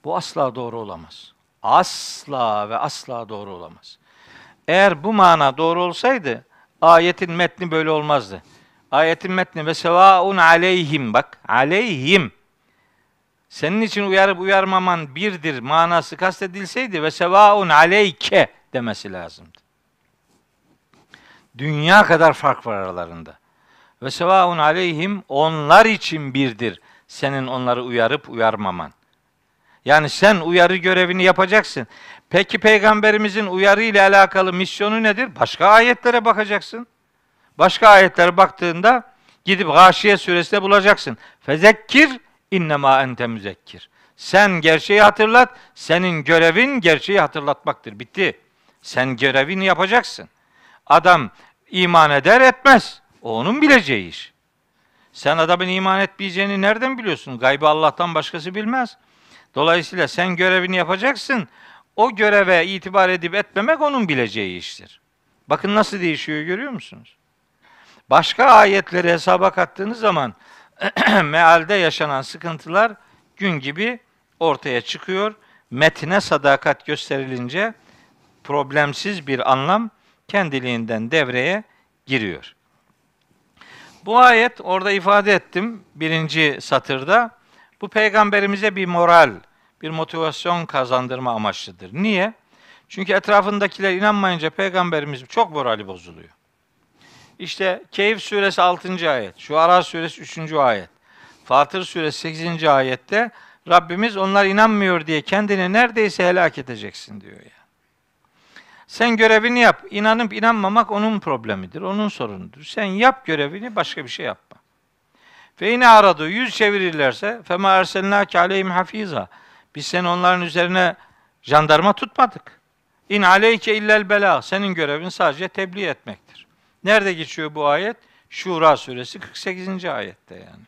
Bu asla doğru olamaz. Asla ve asla doğru olamaz. Eğer bu mana doğru olsaydı ayetin metni böyle olmazdı. Ayetin metni ve sevaun aleyhim bak aleyhim senin için uyarıp uyarmaman birdir manası kastedilseydi ve sevaun aleyke demesi lazımdı. Dünya kadar fark var aralarında. Ve sevaun aleyhim onlar için birdir senin onları uyarıp uyarmaman. Yani sen uyarı görevini yapacaksın. Peki peygamberimizin uyarı ile alakalı misyonu nedir? Başka ayetlere bakacaksın. Başka ayetlere baktığında gidip Gâşiye suresinde bulacaksın. Fezekkir innema ente müzekkir. Sen gerçeği hatırlat. Senin görevin gerçeği hatırlatmaktır. Bitti. Sen görevini yapacaksın. Adam iman eder etmez. O onun bileceği iş. Sen adamın iman etmeyeceğini nereden biliyorsun? Gaybı Allah'tan başkası bilmez. Dolayısıyla sen görevini yapacaksın. O göreve itibar edip etmemek onun bileceği iştir. Bakın nasıl değişiyor görüyor musunuz? Başka ayetleri hesaba kattığınız zaman mealde yaşanan sıkıntılar gün gibi ortaya çıkıyor. Metine sadakat gösterilince problemsiz bir anlam kendiliğinden devreye giriyor. Bu ayet orada ifade ettim birinci satırda. Bu peygamberimize bir moral, bir motivasyon kazandırma amaçlıdır. Niye? Çünkü etrafındakiler inanmayınca peygamberimiz çok morali bozuluyor. İşte Keyif suresi 6. ayet, Şuara suresi 3. ayet, Fatır suresi 8. ayette Rabbimiz onlar inanmıyor diye kendini neredeyse helak edeceksin diyor yani. Sen görevini yap. İnanıp inanmamak onun problemidir, onun sorunudur. Sen yap görevini, başka bir şey yapma. Ve yine aradı, yüz çevirirlerse fema erselnâke aleyhim hafiza. Biz seni onların üzerine jandarma tutmadık. İn aleyke illel bela. Senin görevin sadece tebliğ etmektir. Nerede geçiyor bu ayet? Şura suresi 48. ayette yani.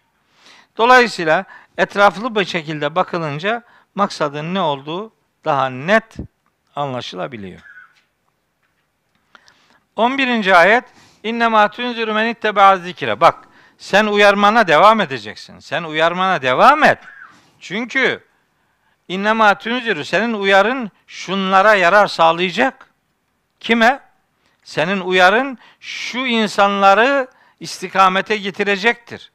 Dolayısıyla etraflı bir şekilde bakılınca maksadın ne olduğu daha net anlaşılabiliyor. 11. ayet İnnemâ tunziru men itteba'a zikre. Bak sen uyarmana devam edeceksin. Sen uyarmana devam et. Çünkü İnnemâ tunziru senin uyarın şunlara yarar sağlayacak. Kime? Senin uyarın şu insanları istikamete getirecektir.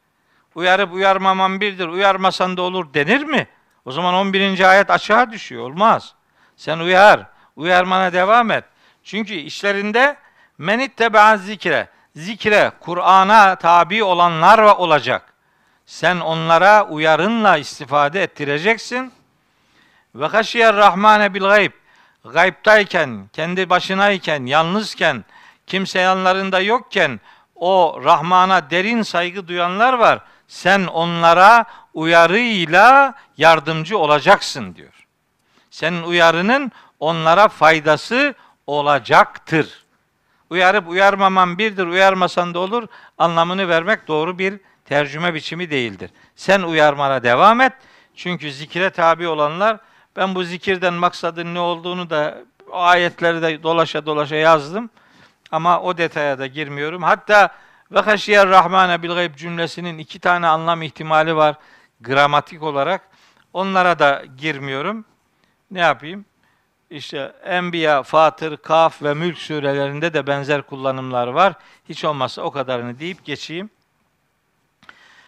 Uyarıp uyarmaman birdir, uyarmasan da olur denir mi? O zaman 11. ayet açığa düşüyor. Olmaz. Sen uyar, uyarmana devam et. Çünkü işlerinde men itteba'a zikre, zikre, Kur'an'a tabi olanlar olacak. Sen onlara uyarınla istifade ettireceksin. Ve haşiyer rahmane bil gayb. Gaybtayken, kendi başınayken, yalnızken, kimse yanlarında yokken o Rahman'a derin saygı duyanlar var. Sen onlara uyarıyla yardımcı olacaksın diyor. Senin uyarının onlara faydası olacaktır. Uyarıp uyarmaman birdir, uyarmasan da olur anlamını vermek doğru bir tercüme biçimi değildir. Sen uyarmana devam et. Çünkü zikre tabi olanlar ben bu zikirden maksadın ne olduğunu da ayetleri de dolaşa dolaşa yazdım. Ama o detaya da girmiyorum. Hatta ve haşiyer rahmane bil gayb cümlesinin iki tane anlam ihtimali var gramatik olarak. Onlara da girmiyorum. Ne yapayım? İşte Enbiya, Fatır, Kaf ve Mülk surelerinde de benzer kullanımlar var. Hiç olmazsa o kadarını deyip geçeyim.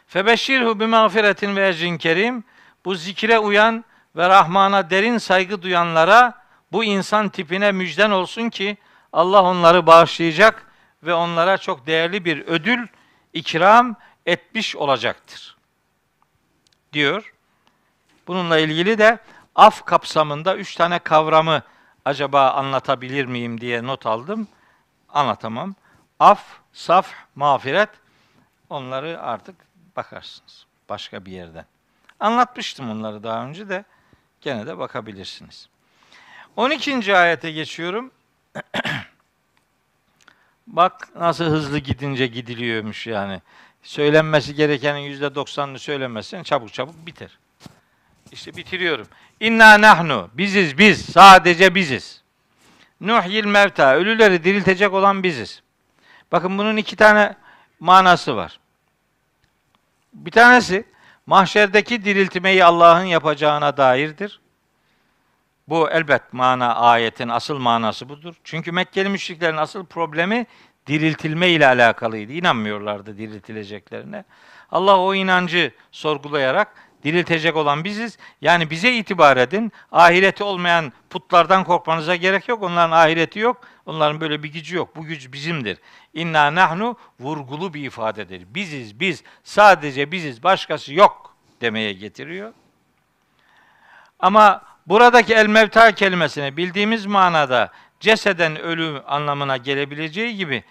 Febeşşirhu bi mağfiretin ve ecrin kerim. Bu zikre uyan ve Rahman'a derin saygı duyanlara bu insan tipine müjden olsun ki Allah onları bağışlayacak ve onlara çok değerli bir ödül ikram etmiş olacaktır. Diyor. Bununla ilgili de af kapsamında üç tane kavramı acaba anlatabilir miyim diye not aldım. Anlatamam. Af, saf, mağfiret onları artık bakarsınız başka bir yerden. Anlatmıştım onları daha önce de gene de bakabilirsiniz. 12. ayete geçiyorum. Bak nasıl hızlı gidince gidiliyormuş yani. Söylenmesi gerekenin yüzde doksanını söylemezsen çabuk çabuk biter. İşte bitiriyorum. İnna nahnu biziz biz sadece biziz. Nuhyil mevta ölüleri diriltecek olan biziz. Bakın bunun iki tane manası var. Bir tanesi mahşerdeki diriltmeyi Allah'ın yapacağına dairdir. Bu elbet mana ayetin asıl manası budur. Çünkü Mekkeli müşriklerin asıl problemi diriltilme ile alakalıydı. İnanmıyorlardı diriltileceklerine. Allah o inancı sorgulayarak diriltecek olan biziz. Yani bize itibar edin. Ahireti olmayan putlardan korkmanıza gerek yok. Onların ahireti yok. Onların böyle bir gücü yok. Bu güç bizimdir. İnna nahnu vurgulu bir ifadedir. Biziz, biz, sadece biziz, başkası yok demeye getiriyor. Ama buradaki el mevta kelimesine bildiğimiz manada ceseden ölü anlamına gelebileceği gibi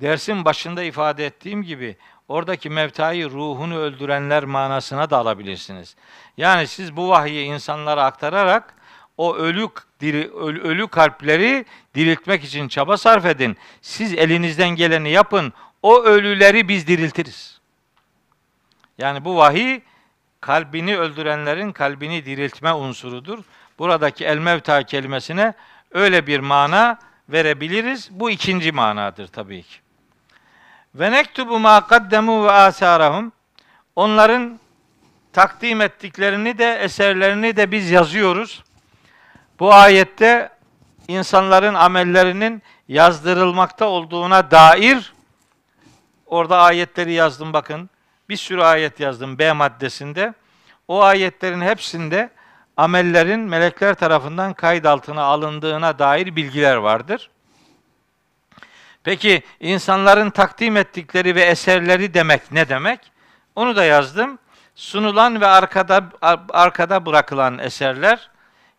dersin başında ifade ettiğim gibi oradaki mevtayı ruhunu öldürenler manasına da alabilirsiniz. Yani siz bu vahyi insanlara aktararak o ölü diri, ölü, ölü kalpleri diriltmek için çaba sarf edin. Siz elinizden geleni yapın. O ölüleri biz diriltiriz. Yani bu vahiy kalbini öldürenlerin kalbini diriltme unsurudur. Buradaki el mevta kelimesine öyle bir mana verebiliriz. Bu ikinci manadır tabii ki. Ve nektubu ma kaddemu ve asarahum. Onların takdim ettiklerini de eserlerini de biz yazıyoruz. Bu ayette insanların amellerinin yazdırılmakta olduğuna dair orada ayetleri yazdım bakın. Bir sürü ayet yazdım B maddesinde. O ayetlerin hepsinde amellerin melekler tarafından kayıt altına alındığına dair bilgiler vardır. Peki insanların takdim ettikleri ve eserleri demek ne demek? Onu da yazdım. Sunulan ve arkada arkada bırakılan eserler,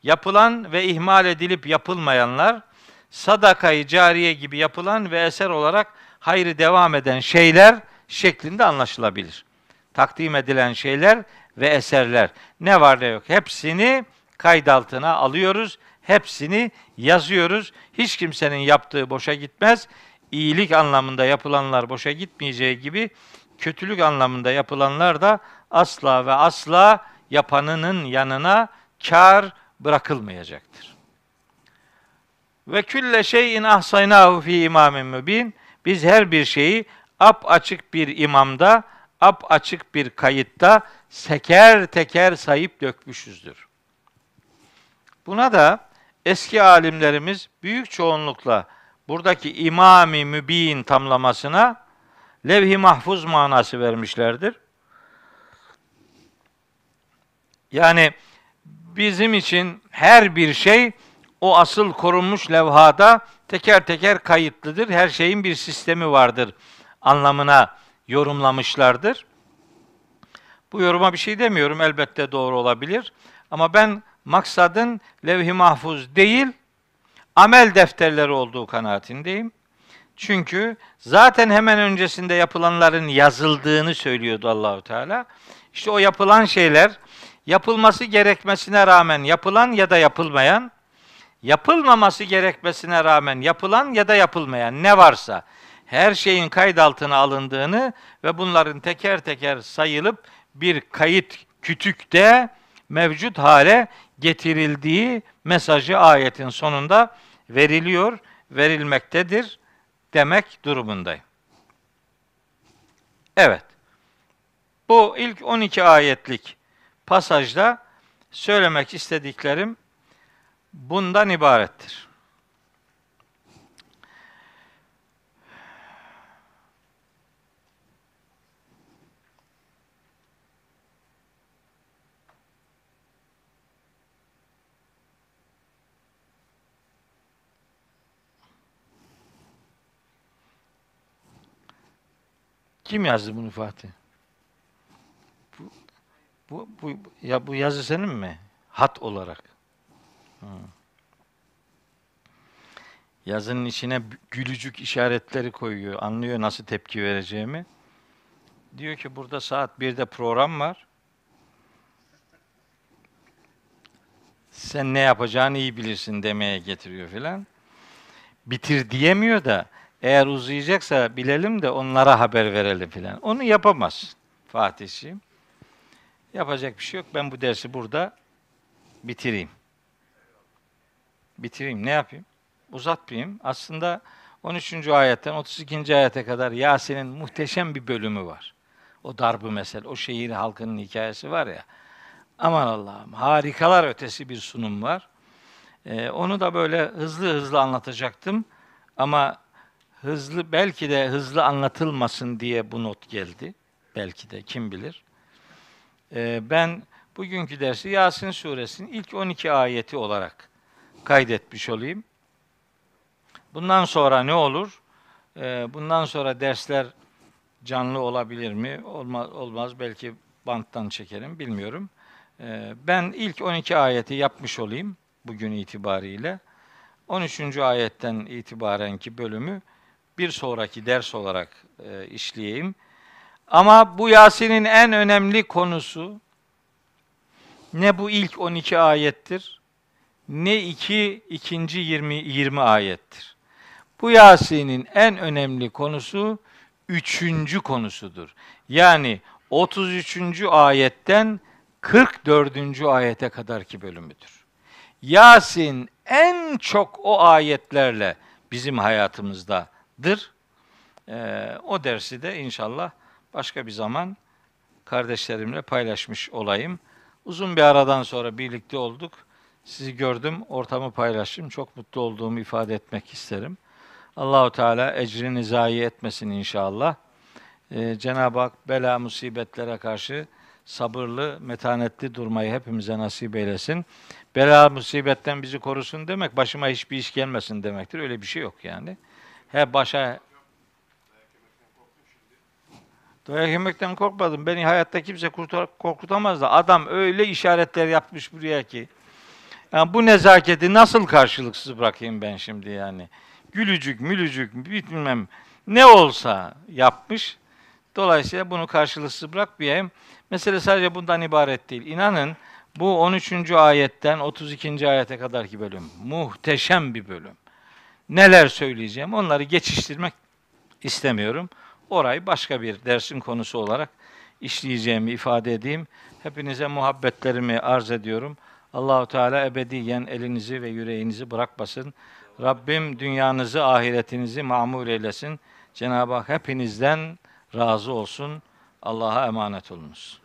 yapılan ve ihmal edilip yapılmayanlar, sadakayı cariye gibi yapılan ve eser olarak hayrı devam eden şeyler şeklinde anlaşılabilir. Takdim edilen şeyler ve eserler ne var ne yok hepsini kayıt altına alıyoruz. Hepsini yazıyoruz. Hiç kimsenin yaptığı boşa gitmez. İyilik anlamında yapılanlar boşa gitmeyeceği gibi kötülük anlamında yapılanlar da asla ve asla yapanının yanına kar bırakılmayacaktır. Ve külle şeyin ahsaynahu fi imamin mübin. Biz her bir şeyi ap açık bir imamda, ap açık bir kayıtta seker teker sayıp dökmüşüzdür. Buna da eski alimlerimiz büyük çoğunlukla buradaki imami mübin tamlamasına levh-i mahfuz manası vermişlerdir. Yani bizim için her bir şey o asıl korunmuş levhada teker teker kayıtlıdır. Her şeyin bir sistemi vardır anlamına yorumlamışlardır. Bu yoruma bir şey demiyorum. Elbette doğru olabilir. Ama ben maksadın levh-i mahfuz değil, amel defterleri olduğu kanaatindeyim. Çünkü zaten hemen öncesinde yapılanların yazıldığını söylüyordu Allahu Teala. İşte o yapılan şeyler yapılması gerekmesine rağmen yapılan ya da yapılmayan, yapılmaması gerekmesine rağmen yapılan ya da yapılmayan ne varsa her şeyin kayıt altına alındığını ve bunların teker teker sayılıp bir kayıt kütükte mevcut hale getirildiği mesajı ayetin sonunda veriliyor, verilmektedir demek durumundayım. Evet. Bu ilk 12 ayetlik pasajda söylemek istediklerim bundan ibarettir. Kim yazdı bunu Fatih? Bu, bu, bu, ya bu yazı senin mi? Hat olarak. Hı. Yazının içine gülücük işaretleri koyuyor. Anlıyor nasıl tepki vereceğimi. Diyor ki burada saat 1'de program var. Sen ne yapacağını iyi bilirsin demeye getiriyor filan. Bitir diyemiyor da eğer uzayacaksa bilelim de onlara haber verelim filan. Onu yapamaz Fatih'ciğim. Yapacak bir şey yok. Ben bu dersi burada bitireyim. Bitireyim. Ne yapayım? Uzatmayayım. Aslında 13. ayetten 32. ayete kadar Yasin'in muhteşem bir bölümü var. O darbı mesel, o şehir halkının hikayesi var ya. Aman Allah'ım harikalar ötesi bir sunum var. Ee, onu da böyle hızlı hızlı anlatacaktım. Ama hızlı belki de hızlı anlatılmasın diye bu not geldi. Belki de kim bilir. Ee, ben bugünkü dersi Yasin suresinin ilk 12 ayeti olarak kaydetmiş olayım. Bundan sonra ne olur? Ee, bundan sonra dersler canlı olabilir mi? Olmaz, olmaz. Belki banttan çekerim. Bilmiyorum. Ee, ben ilk 12 ayeti yapmış olayım bugün itibariyle. 13. ayetten itibarenki bölümü bir sonraki ders olarak e, işleyeyim. Ama bu Yasin'in en önemli konusu ne bu ilk 12 ayettir ne iki ikinci 20 20 ayettir. Bu Yasin'in en önemli konusu üçüncü konusudur. Yani 33. ayetten 44. ayete kadarki bölümüdür. Yasin en çok o ayetlerle bizim hayatımızdadır. Ee, o dersi de inşallah başka bir zaman kardeşlerimle paylaşmış olayım. Uzun bir aradan sonra birlikte olduk. Sizi gördüm, ortamı paylaştım. Çok mutlu olduğumu ifade etmek isterim. Allahu Teala ecrini zayi etmesin inşallah. Ee, Cenab-ı Hak bela musibetlere karşı sabırlı, metanetli durmayı hepimize nasip eylesin. Bela musibetten bizi korusun demek başıma hiçbir iş gelmesin demektir. Öyle bir şey yok yani. He başa Dayak yemekten korkmadım. Beni hayatta kimse kurtar, korkutamaz da adam öyle işaretler yapmış buraya ki. Yani bu nezaketi nasıl karşılıksız bırakayım ben şimdi yani. Gülücük, mülücük, bilmem ne olsa yapmış. Dolayısıyla bunu karşılıksız bırakmayayım. Mesele sadece bundan ibaret değil. İnanın bu 13. ayetten 32. ayete kadarki bölüm muhteşem bir bölüm. Neler söyleyeceğim onları geçiştirmek istemiyorum. Orayı başka bir dersin konusu olarak işleyeceğimi ifade edeyim. Hepinize muhabbetlerimi arz ediyorum. Allahu Teala ebediyen elinizi ve yüreğinizi bırakmasın. Rabbim dünyanızı, ahiretinizi mamur eylesin. Cenab-ı Hak hepinizden razı olsun. Allah'a emanet olunuz.